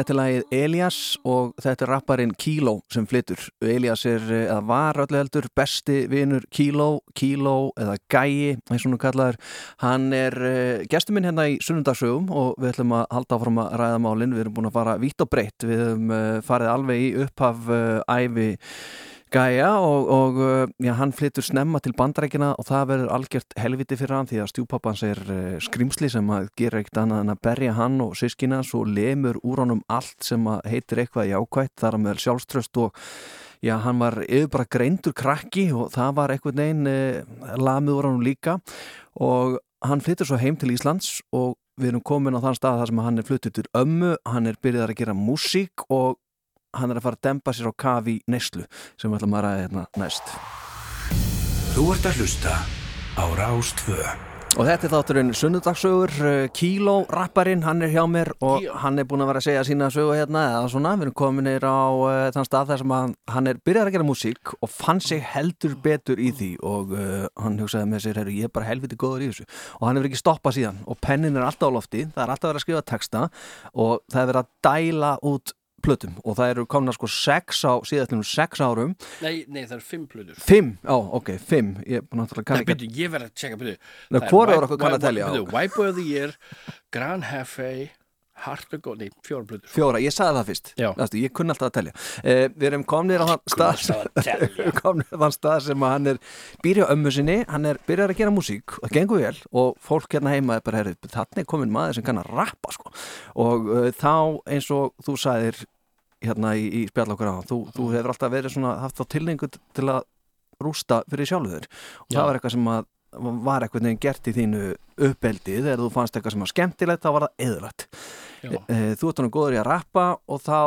Þetta er lagið Elias og þetta er rapparinn Kilo sem flytur. Elias er, eh, eða var öllu heldur, besti vinur Kilo, Kilo eða Gæi, eins og hún kallaður. Hann er uh, gestur minn hérna í sunnundagsögum og við ætlum að halda áfram að ræða málinn. Við erum búin að fara vitt og breytt. Við höfum uh, farið alveg í upphaf æfi Gæja og, og uh, já, hann flyttur snemma til bandarækina og það verður algjört helviti fyrir hann því að stjúpappans er uh, skrimsli sem að gera eitt annað en að berja hann og sískina svo lemur úr honum allt sem að heitir eitthvað jákvætt þar meðal sjálfströst og já, hann var yfir bara greindur krakki og það var eitthvað neginn uh, lamið úr honum líka. Og hann flyttur svo heim til Íslands og við erum komin á þann stað þar sem hann er flyttur til ömmu, hann er byrjað að gera músík og hann er að fara að dempa sér á kafi í neyslu sem við ætlum að ræða hérna næst. Þú ert að hlusta á Rástvö. og þetta er þátturinn sunnudagsögur Kíló, rapparinn, hann er hjá mér og Kíó. hann er búin að vera að segja sína sögu hérna eða svona, við erum kominir á uh, þann stað þar sem hann, hann er byrjað að gera músík og fann sig heldur betur í því. Og uh, hann hugsaði með sér, ég er bara helviti góður í þessu. Og hann hefur ekki stoppað síðan. Og pennin er alltaf á lofti, það er alltaf verið að skrifa texta. Og það er verið að dæla út plötum og það eru komna sko sex á síðastlunum sex árum. Nei, nei, það er fimm plöður fimm, já, ok, fimm. Ég Nei, byrju, ég verð að tjekka, byrju Nei, Það er White- Boy of the Year, Grand Hefe Heart of Gold, nei, fjóra fjóra, ég sagði það fyrst Já. Næstu, ég kunni alltaf að telja uh, við erum komnir á þann stað alltaf að telja. Við erum komnir á þann stað sem að hann er býrja ömmu sinni, hann er byrjar að gera músík og það gengur vel og fólk hérna heima er bara, herri, þannig er komin maður sem kann að rappa sko. og uh, þá eins og þú sagðir hérna í, í spjall okkur á þú, þú hefur alltaf verið svona haft þá tilningu til að rústa fyrir sjálfuður og Já. það var eitthvað sem að var eitthvað neginn gert í þínu uppeldi. Þegar þú fannst eitthvað sem var skemmtilegt þá var það eðlætt Já, Eh, þú ert hann góður í að rappa og þá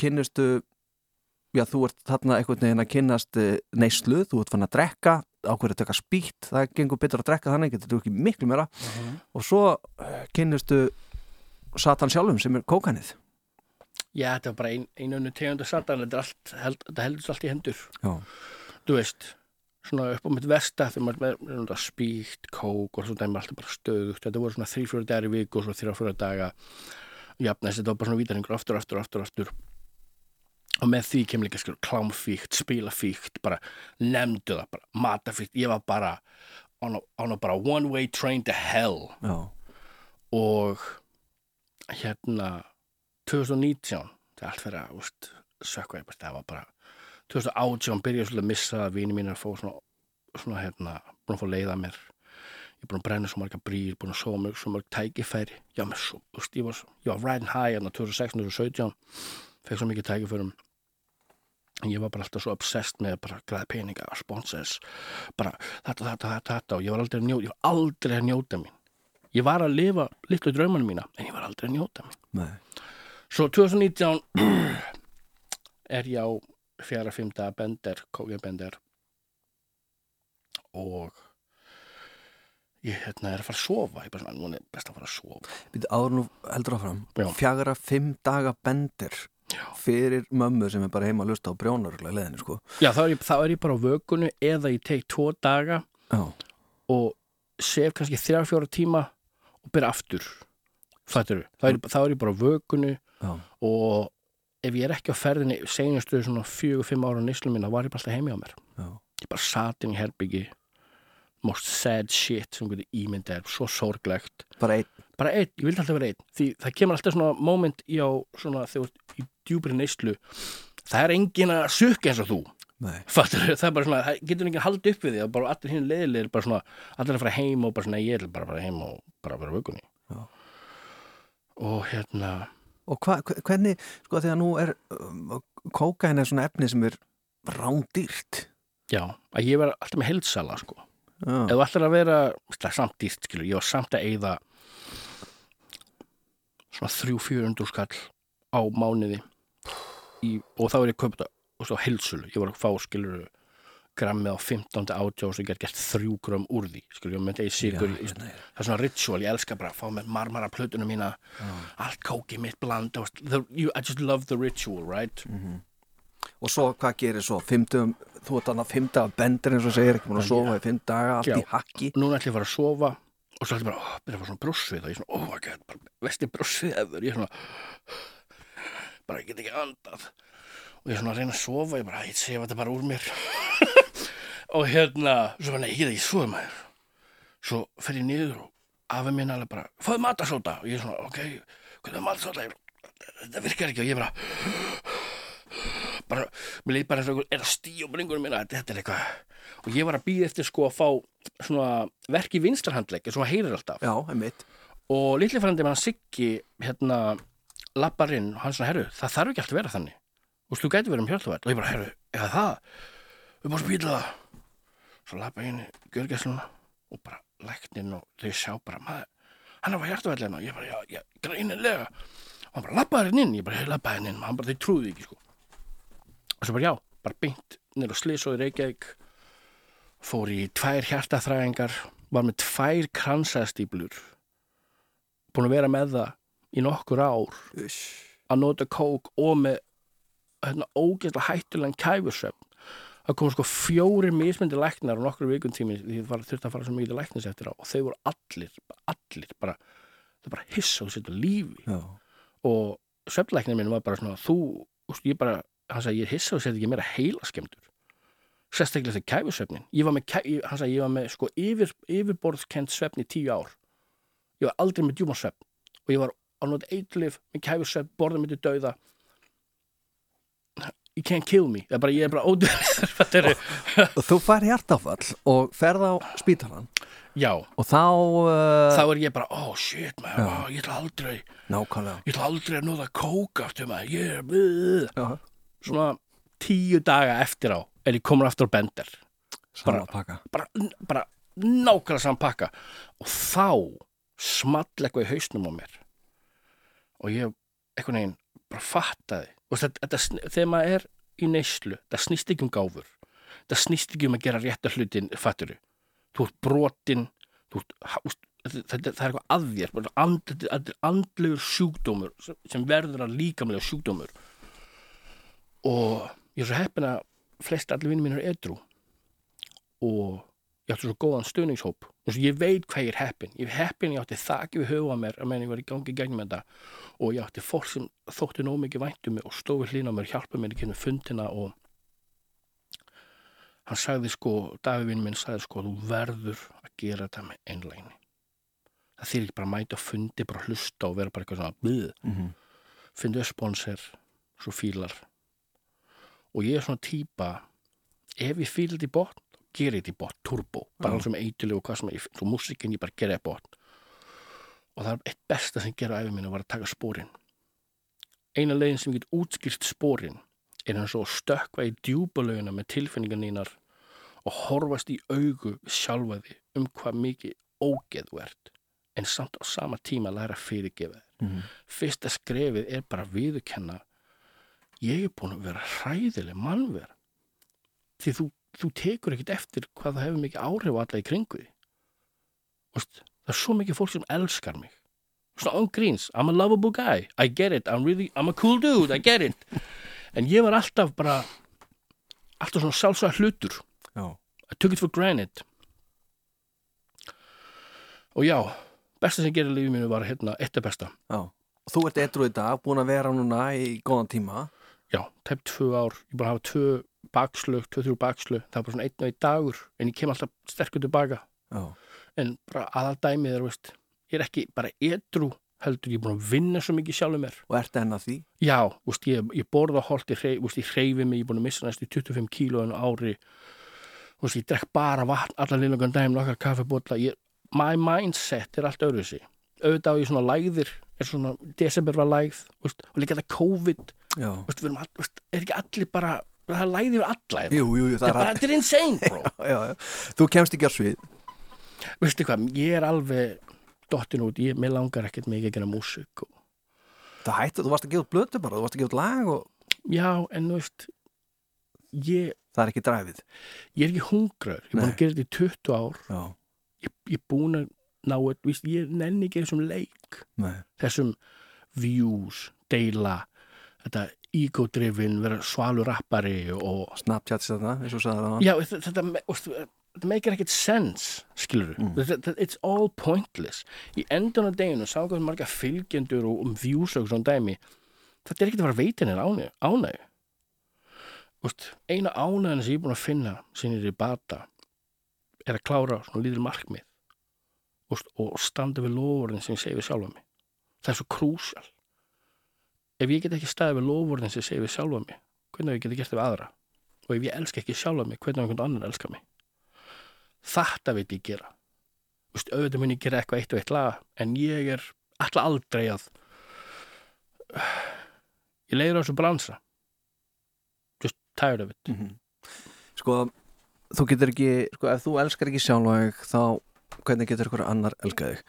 kynnustu já, þú ert þarna einhvern veginn að kynnast eh, neyslu, þú ert fann að drekka ákveður að taka spýtt, það gengur betur að drekka þannig, getur þú ekki miklu meira. Og svo kynnustu Satan sjálfum sem er kókanið. Já, þetta var bara ein, einu önnu tegundu satan. Þetta, allt, held, þetta heldur allt í hendur. Já, Þú veist, svona upp á mitt versta þegar maður er með spýtt, kók og svona dæmi allt er bara stöðugt. Þetta voru svona þrý, fjóra dagar í viku og svona þrjá, fjóra daga. Jafnæst, þetta var bara svona vítaringur aftur, aftur, aftur, aftur. Og með því kemur líka skilur klámfíkt, spilafíkt bara nefndu það, bara matafíkt. Ég var bara on a, on a bara one way train to hell. Já, og hérna 2019 það er allt fyrir að úst, sökva ég bara, það var bara 2018 byrjaði svolítið að missa að vini mín er að fá svona, svona hérna, búin að fá leið að mér. Ég er búin að brenna svo marga brýr, búin að sóa mörg svo mörg tækifæri, já, með svo, ég var, ég var riding high hérna 2016 og 2017 fekk svo mikið tækifærum. En ég var bara alltaf svo obsessed með bara græði peninga, sponsors bara þetta, þetta, þetta, þetta. Og ég var aldrei að njóta, ég var aldrei að njóta mín. Ég var að lifa litlu draumanum mína en ég var aldrei að njóta mín. Nei, Svo 2019 er ég á fjara fymta bender, kókja bender. Og ég hérna er að fara að sofa. Ég er bara svona, er best að fara að sofa. Býtu áður nú heldur áfram Já. Fjagra fimm daga bendir Já. fyrir mömmu sem er bara heima að lusta á brjónarugla leðinu sko. Já, þá er, ég, þá er ég bara á vökunni eða ég tek tvo daga Já, og sef kannski þrjár fjóra tíma og byrja aftur. Fattur þá er, þá er ég bara á já, og ef ég er ekki á ferðinni senustu svona fjögur, fimm ára nýslu mín þá var ég bara alltaf heimi á mér. Já. Ég bara satt inn í herbyggi most sad shit sem getur ímyndað er svo sorglegt. Bara einn, bara einn, ég vildi alltaf vera einn. Því það kemur alltaf svona moment í á svona þegar þú ert í djúbri neyslu það er engin að sukka eins og þú. Fattur það er bara svona, getur enginn haldið upp við því bara allir hinn leiðilegir bara svona allir að fara heim og bara svona ég er bara að fara heim og bara að vera vökunni Já. og hérna Og hva, hvernig, sko því að nú er um, kókain er svona efni sem er rándýrt. Já, að ég var alltaf með heldsala sko. Já, þú ætlar að vera er samt dýrt skilur, ég var samt að eyða svona 300-400 skall á mánuði. Í, og þá er ég köpt á hilsulu, ég var að fá skilur grammið á 15. átjá og svo get gert þrjú gram úr því ég myndi eða sigur, Já, hérna er. það er svona ritual, ég elska bara að fá með marmara plötunum mína allt kókið mitt bland the, you, I just love the ritual, right Og svo hvað gerir svo? Fimmtum, þú ert annað fimm daga bendir eins og segir ekki múin að sofa í fimm daga, allt Já. í hakki núna ætlum ég að fara að sofa og svo ætlum ég bara, oh, byrja að fara svona brúsvið og ég er svona, oh my god, bara vesti brúsvið eður, ég er svona bara, ég get ekki andað og ég er svona reyna að sofa ég bara, ég sé þetta bara úr mér og hérna svo bara, nei, ég get ekki sofa maður. Svo fer ég niður og afi minn alveg bara, fáðu matasóta og ég er svona, ok, hvað er matasóta þetta virkar ekki. Og ég bara bara, mér leið bara er að stíu bringunum minna, þetta er eitthvað. Og ég var að býða eftir sko að fá svona verk í vinstarhandlegg eins og maður heyrir alltaf. Já, og litli frændi með hann Siggi hérna lappar inn og hann svona, herru, það þarf ekki alltaf að vera þannig. Og þú gæti verið um hjálpaverð og ég bara, herru, eða það? Við að spýla það svo lappa ég inn í gjörgæsluna og bara læknin og þau sjá bara maður, hann á hjartaverðina og ég bara, já, já, greinilega. Og hann bara lappaði hann inn, ég bara, hei, lappaði hann inn. Og hann bara, þau trúði ekki, sko. Og svo bara, já, bara beint nýr og slis og í Reykjavík. Fór í tvær hjartaþræðingar var með tvær kransastýplur búin að vera með það í nokkur ár. Uss. að nota kók og með hérna, ógeðslega hættulegan kæfursöfn það kom sko fjóri mismyndi læknar á nokkur vikun tími því það þurfti að fara svo mikið læknis eftir á og þau voru allir, allir bara, þau bara hissa og setja lífi. Já, og svefnlæknir minn var bara svona þú, úst, ég bara, hann sagði ég er hissa og setja ekki meira heila skemmtur sérstaklega þegar kæfusvefnin ég var með, hann sagði ég var með sko yfir, yfirborðskent svefn í tíu ár. Ég var aldrei með djúma svefn. Og ég var á nót eitlif með kæfusvefn, borðið myndi dauða you can't kill me. Bara, ég er bara eru, og þú fær hjartafall og ferð á spítalan já, og þá uh, þá er ég bara oh shit Já. oh, ég ætla aldrei nákvæmlega. ég ætla aldrei að nóða kók aftur maður, ég er. Já, svona tíu daga eftir á er ég komin aftur á bender. Bara- bara, bara nákvæmlega saman pakka. Og þá small eitthvað í hausnum á mér. Og ég eitthvað neginn bara fattaði og þetta, þegar maður er í neyslu. Það snýst ekki um gáfur. Það snýst ekki um að gera rétta hlutin fatturu, þú ert brotin þú ert, þetta, það er eitthvað að and, þetta þetta er andlegur sjúkdómur sem, sem verður að líkamlega sjúkdómur. Og ég er svo heppin að flest allir vinnir mínir eru edru og ég átti svo góðan stuðningshóp. Og svo ég veit hvað ég er heppin. Ég er heppin, ég átti þakki við höfu á mér að menn ég var í gangi gegnum þetta. Og ég átti fólk sem þótti nóg mikið væntum og stóði hlýna mér, hjálpa mér ekki með fundina og hann sagði sko, Davivinn minn sagði sko, þú verður að gera þetta með einlægni. Það þýr ekki bara að mæta að fundi, bara að hlusta og vera bara eitthvað svona blið, mm -hmm. fyndu sponsor, svo fílar. Og ég er svona típa ef ég í botn gera þetta í botn, turbo, bara alls sem eitthuleg og hvað sem, ég, svo músikin ég bara gera þetta í botn. Og það er eitt besta sem gera á æfi minni var að taka spórin eina leiðin sem get útskýrt spórin er hann svo að stökkva í djúbulöguna með tilfinningar nínar og horfast í augu við sjálfa því um hvað mikið ógeð ert en samt á sama tíma læra fyrirgefa þér. Mhm. fyrsta skrefið er bara að viðurkenna ég er búin að vera hræðileg mannver því þú, þú tekur ekkert eftir hvað það hefur mikið áhrif á alla í kringu það er svo mikið fólk sem elskar mig svona on gríns, I'm a lovable guy I get it, I'm really, I'm a cool dude I get it en ég var alltaf bara alltaf svona sjálfsagt hlutur Já. I took it for granted og já besta sem gerir lífið mínu var hérna eitt af besta Já. Þú ert edru í dag, búin að vera núna í góðan tíma. já, tæp tvö ár, ég að hafa tvö bakslög, tvö, þrjú bakslög það er bara svona einn og einn dagur, en ég kem alltaf sterkur tilbaka, Já. en bara aðal dæmið er, veist, ég er ekki bara edru, heldur ég er búin að vinna svo mikið sjálfur mér, Og ert enn að því. já, veist, ég, ég borða holt, ég, ég hreyfi mig, ég er búin að missa næst í 25 kílóinu ári. Veist, ég drekk bara vatn allar liðlokan dæmi, nokkar kaffibótla ég, my mindset er allt öðruðsi auðvitað á ég svona lægðir er svona, desember var veist, og líka þetta COVID. Veist, all, er ekki allir bara það lægði við alla hérna. Jú, jú, það er, bara, er insane bro Já, já. Þú kemst ekki á svið. veistu hvað, ég er alveg dottin út, ég, mér langar ekkert mikið að gera músík og, Það hætti, þú varst að gefa blötu bara, þú varst að gefa lag og já, en þú veist ég, það er ekki dræfið. ég er ekki hungraður ég er búin að gera þetta í 20 ár Já. ég, er búin að ná þetta, ég nenni ekki þessum leik Nei. þessum views, deila þetta ego-driven vera svalur rappari og Snapchat þetta, eins og sagði það. já, þetta, þetta, þetta, þetta meikir ekkert sense skilur Mm. þetta, it's all pointless. Í endan af deginu, sá hvað marga fylgjendur og um views og svona dæmi þetta er ekkert að fara henni ánæg eina ánægina sem ég er búin að finna sinni í bata er að klára svona lítil markmið. Og standa við lofurinn sem ég segi við sjálfa mig. Það er svo krúsjál ef ég get ekki staðið við lofurinn sem ég segi við sjálfa mig hvernig ég geti gert það við aðra? Og ef ég elska ekki sjálfa mig hvernig einhvern annan elska mig? Þetta veit ég gera. Vist, auðvitað mun ég gera eitthvað eitt og eitt lag en ég er alltaf aldrei að ég leiður á þessu bransa. Just tired of it. Mhm. Sko, þú getur ekki, sko, ef þú elskar ekki sjálfvæg, þá hvernig getur ykkur annar elskað þig?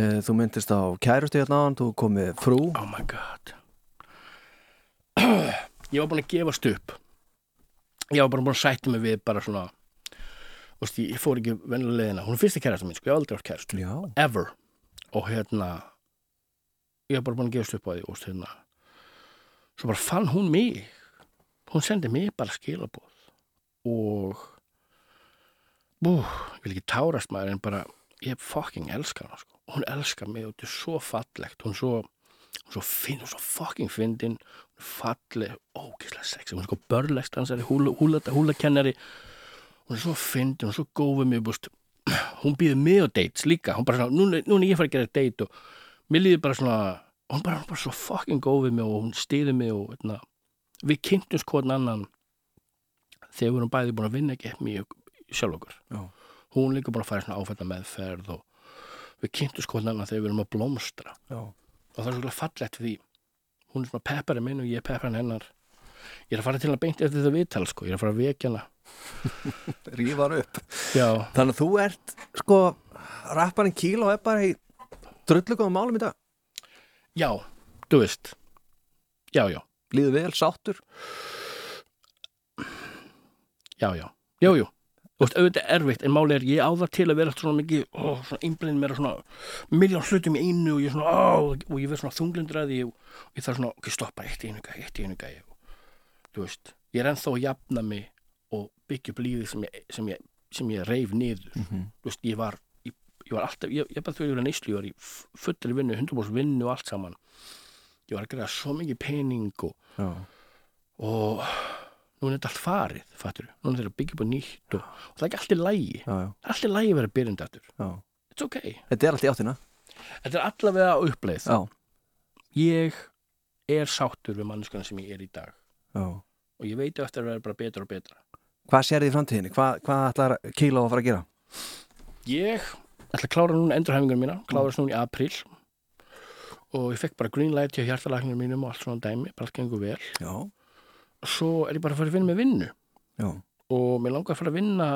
Uh Þú myndist á kærustu hérna áðan, þú komið frú. oh my god ég var búin að gefast upp. Ég var bara búin að sætta mig við bara svona Vist, ég fór ekki venlega leiðina. Hún er fyrsta kærasta mín, sko, ég hef aldrei átt kærastu ever. Og hérna ég hef bara búin að gefast upp á því og hérna svo bara fann hún mig. Hún sendi mig bara skilabóð og bú, ég vil ekki tárast maður en bara ég fucking elska hana sko. hún elskar mig og þetta er svo fallegt. Hún er svo, hún svo finn, hún svo fucking fyndin. Falleg, ógislega sexy. Hún er börlextansari, húla, húla, húlakennari. Hún er svo fyndin, hún er svo góð við mig búst hún býður mig á dates líka. Hún bara svona, núna, núna ég fara að gera date og mér líður bara svona hún bara, hún bara svo fucking góð við mig og hún stýði mig og veitna, við kynntumst hvern annan þegar við erum bæði búin að vinna ekki mjög sjálf okkur. Já. hún líka búin að fara svona áfætta meðferð og við kynntumst hvern annan þegar við erum að blómstra. Já. Og það er svolítið fallegt við því hún er svona peppari minn og ég er pepparinn hennar ég er að fara til að beint eftir þetta viðtal sko. ég er að fara að vekja hana Rífar upp. já, Þannig að þú ert, sko, rapparinn Kíló er bara í drullugum málum í dag. já, þú veist já, já, Líður vel, sáttur. já, já, jú, jú Þú veist, auðvitað er erfitt, en máli er ég á það til að vera svona mikið, ó, svona einblinn mér svona miljón hlutum í einu og ég svona, ó, og ég verð svona þunglindur að því og ég þarf svona, ok, stoppa, eitt í einu gæði, eitt í einu gæði og, þú veist, ég er ennþá að jafna mig og byggja upp lífið sem ég, sem ég sem ég reif niður. Mhm. þú veist, ég var ég, ég var alltaf, ég, ég bara þegar ég var neyslu ég var í fullri vinnu, 100% vinnu og allt saman. Ég var að gera svo mikið pening og, og nú er þetta allt farið, fattur nú er þetta að byggja upp á nýtt og, og það er ekki allt í lægi já, já, allt í lægi að vera byrjandi aftur it's ok, Þetta er allt í áttina. Þetta er allavega uppleið. Já, ég er sáttur við mannskana sem ég er í dag. Já. Og ég veit eftir að vera bara betra og betra. Hvað sér þið í framtíðinni? Hvað, hvað ætlar Kíló að fara að gera? Ég ætla að klára núna endurhæfingar mína, klára þess núna í april og ég fekk bara green light hjá hjartalæknir mínum og allt svona dæmi, bara allt gengur vel. Já, Svo er ég bara að fara að vinna með vinnu já, og mér langar að fara að vinna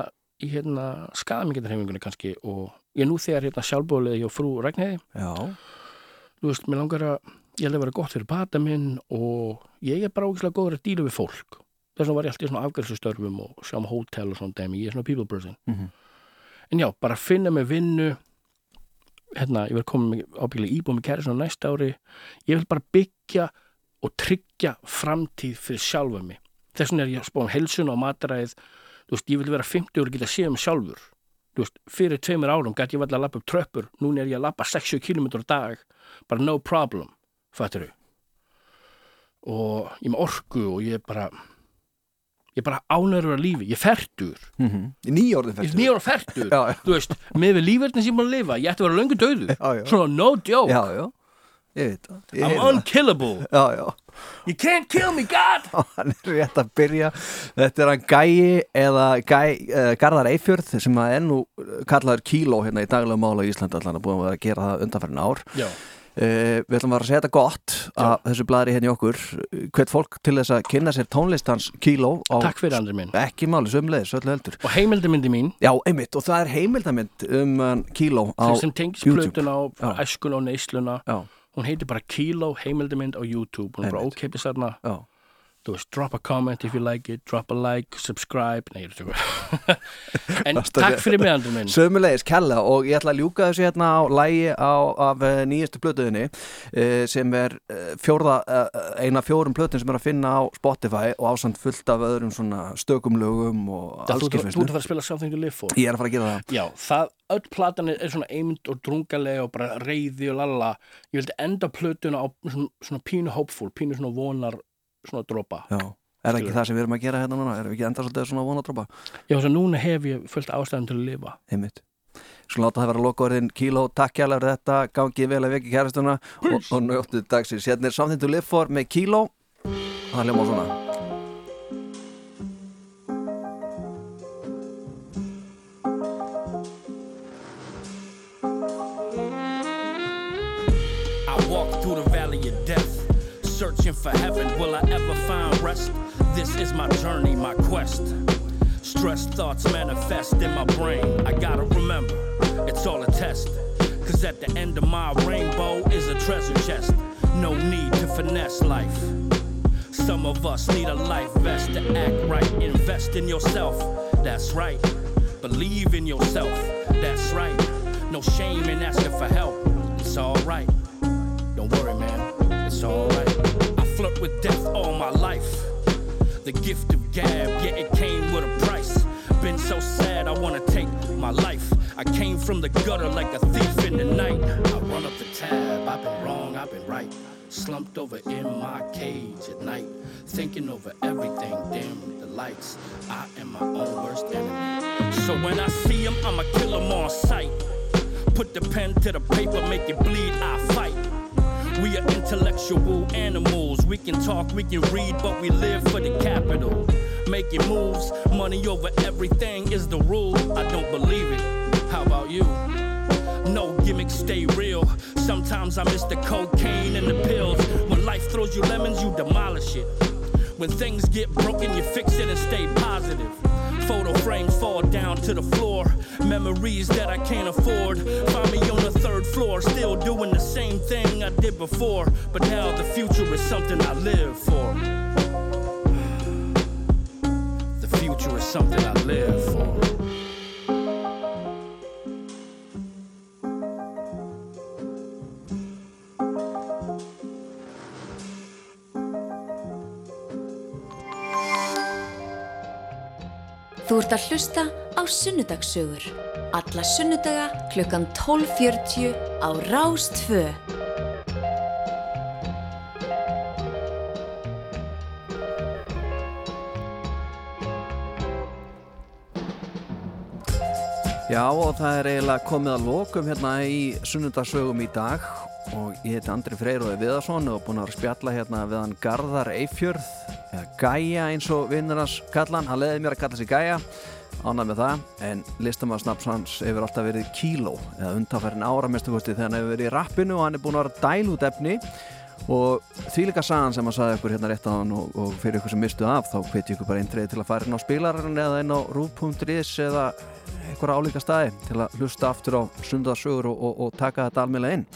í hérna skadamingarhæfingunni kannski og ég er nú þegar hérna sjálfbólið hjá frú Ragnheiði. já, Þú veist, mér langar að, ég held að vera gott fyrir bata minn og ég er bara ógislega góður að díla við fólk. Þess vegna var ég alltaf í svona afgælsustörfum og sjá um hótel og svona dæmi, ég er svona people person. Mhm. En já, bara finna mig vinnu hérna, ég verð komið ábyggilega íbúið með kæri svona næsta ári ég vil bara byggja og tryggja framtíð fyrir sjálfa mig. Þess vegna er ég að spá um helsuna og mataræð þú veist, ég vil vera 50 og geta séð um sjálfur. Þú veist, fyrir tveimur árum gæti ég valla að lappa upp tröppur, núna er ég að lappa 60 km á dag, bara no problem fattur og ég er með orku og ég er bara ég er bara ánæður að lífi, ég er fertur mhm. Í nýjórðin ég er nýjára fertur Já, já. þú veist, með við lífverðin sem ég má lifa ég ætti að vera löngu döðu svona no joke, Já, já, ég veit það. Ég I'm unkillable. Já, já, you can't kill me God! Hann er rétt að byrja. Þetta er hann Gæi eða Gæ, uh, Garðar Eifjörð sem að er nú eh, kallaður Kíló hérna í daglega mála í Íslandi allan að búin að vera að gera það undanfærin ár. Já, Uh, við ætlum að vera að segja þetta gott að þessu blæðri hérna í okkur. Hvert fólk til þess að kynna sér tónlistans kíló á takk fyrir andri minn. Ekki máli sömulegis, öllu heldur. Og heimildamindi mín. Já, einmitt, og það er heimildamind um hann kíló á sem tengis YouTube. plötun á Já. æskun og neysluna. Já, hún heitir bara Kilo heimildamind á YouTube. Hún er bara ókeipis þarna þú veist, drop a comment if you like it drop a like, subscribe nei, en takk fyrir mig andri minn. Sömulegis kella og ég ætla að ljúka þessu hérna á lægi á, af uh, nýjastu plötuðinni uh, sem er uh, fjórða, eina fjórum plötun sem er að finna á Spotify og ásand fullt af öðrum svona stökum lögum og þú þú- ert að fara að spila Something to Live For. Ég er að fara að gera það. Já, það, öll platan er svona eimd og drungalega og bara reyði og lalla. Ég vildi enda plötuna á svona, svona pínu hopeful, pínu svona vonar svona dropa. Já, er ekki það sem við erum að gera hérna núna? Erum við ekki enda svolítið svona vonadrópa? Já, þess að núna hef ég fullt ástæðan til að lifa. Einmitt. Svo láta það vera lokaverðin Kíló, takk hjálpa fyrir þetta, gangið vel að veki kærastuna og, og njóttu dagsins. Hérna er Live For með Kíló og það hljóma svona. Searching for heaven. Will I ever find rest? This is my journey, my quest. Stress thoughts manifest in my brain. I gotta remember, it's all a test. Cause at the end of my rainbow is a treasure chest. No need to finesse life. Some of us need a life vest to act right. Invest in yourself, that's right. Believe in yourself, that's right. No shame in asking for help, it's alright. Don't worry, man, it's alright. With death all my life. The gift of gab, yeah, it came with a price. Been so sad, I wanna take my life. I came from the gutter like a thief in the night. I run up the tab, I've been wrong, I've been right. Slumped over in my cage at night, thinking over everything, dim the lights. I am my own worst enemy. So when I see him, I'ma kill him on sight. Put the pen to the paper, make it bleed, I fight. We are intellectual animals. We can talk, we can read, but we live for the capital. Making moves, money over everything is the rule. I don't believe it. How about you? No gimmicks, stay real. Sometimes I miss the cocaine and the pills. When life throws you lemons, you demolish it. When things get broken, you fix it and stay positive. Photo frames fall down to the floor. Memories that I can't afford. Find me on the third floor, still doing the same thing I did before. But now the future is something I live for. The future is something I live for. Ert að hlusta á Sunnudagssögur. Alla sunnudaga klukkan 12.40 á Rástfö. Já og það er eiginlega komið að lokum hérna í sunnudagsögum í dag og ég heiti Andri Freyróði Viðarsson og búin að vera spjalla hérna við hann Garðar Eifjörð eða Gæja eins og vinnur hans kallan, hann. Leði mér að kalla sig Gæja ánað með það. En listamæðsnaps hans hefur alltaf verið Kíló eða undanferðin áramestukosti þegar hann hefur verið í rappinu og hann er búin að vera dæl út efni. Og því líka sagan sem hann saði ykkur hérna rétt á hann og, og fyrir ykkur sem mistu af þá hveti ykkur bara eintreið til að fara inn á spilarinn eða inn á rúf.is eða einhverja álíka staði til að hlusta aftur á sundarsögur og, og, og taka þetta almeinlega inn.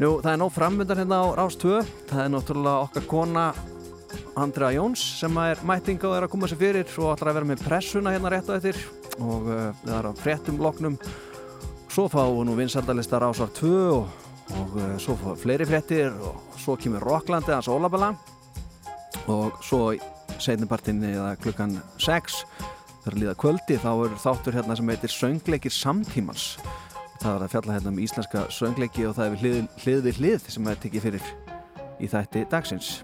Nú, það er nóg framöndan hérna á Rás 2 það er náttúrulega okkar kona Andrea Jóns sem er mætinga og er að koma sér fyrir og ætlar að vera með pressuna hérna rétt á eftir. Og uh, það er á fréttum loknum. Svo við nú vinsaldalista Rásar 2 og, og uh, svo við fleiri fréttir og svo kemur Rocklandi hans Ólabala og svo setnipartinni eða klukkan 6 þegar líða kvöldi þá er þáttur hérna sem heitir Söngleikir samtímans. Það er að fjalla hérna um íslenska söngleiki og það er hlið, hlið við hlið sem er tekið fyrir í þætti dagsins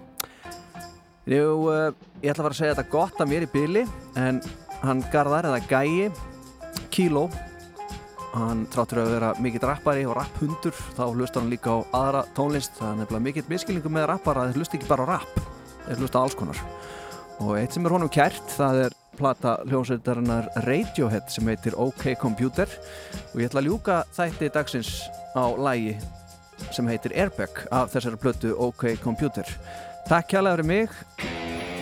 Jú, uh, ég ætla að fara að segja þetta gott að mér í byli en hann Garðar eða Gæi Kíló hann tráttur að vera mikill rappari og rapphundur þá hlustar hann líka á aðra tónlist það er nefnilega mikill miskilningu með rappara þeir hlusta ekki bara á rapp þeir hlusta á alls konar. Og eitt sem er honum kært það er plata hljómsveitarinnar Radiohead sem heitir OK Computer og ég ætla að ljúka þætti dagsins á lægi sem heitir Airbag af þessari plötu OK Computer Takk kjærlega fyrir mig.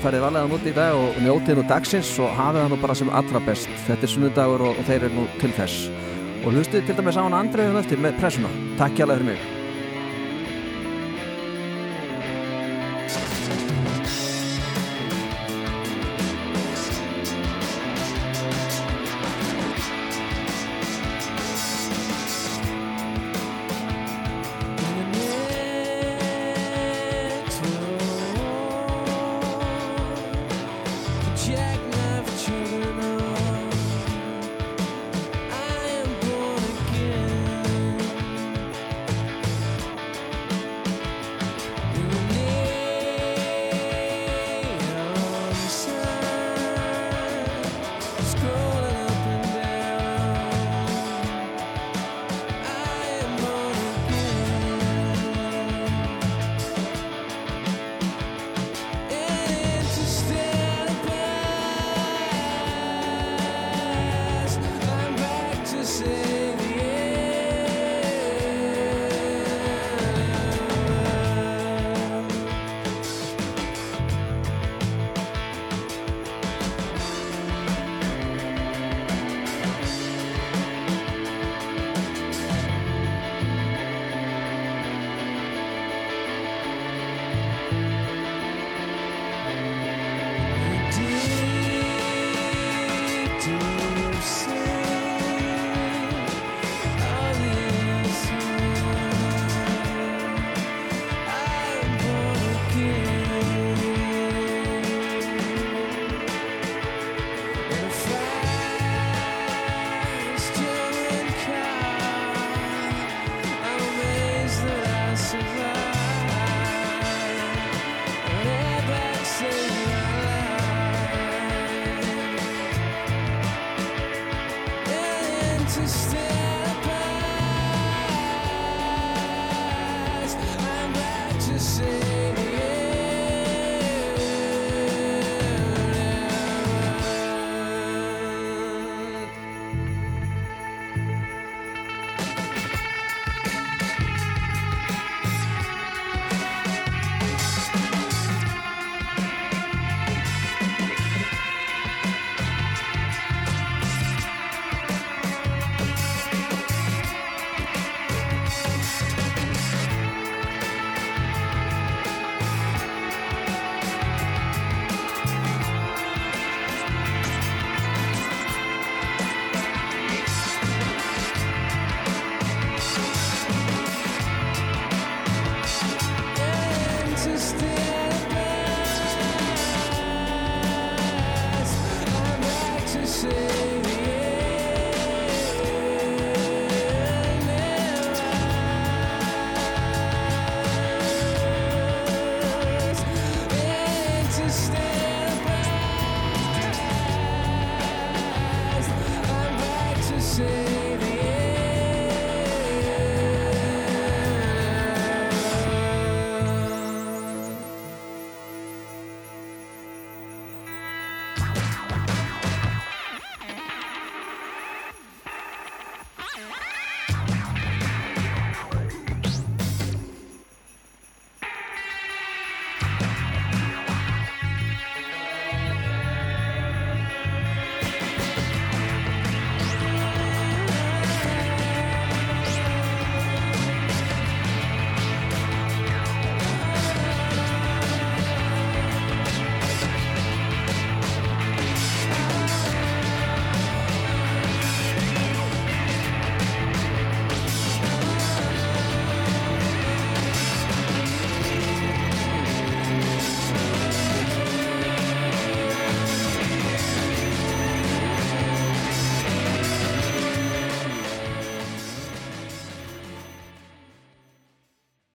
Farið varlega núti í dag og njótið nú dagsins og hafið það nú bara sem allra best. Þetta er sunnundagur og, og þeir eru nú til þess. Og hlustið til dæmis á hann andriðum eftir með pressuna. Takk kjærlega fyrir mig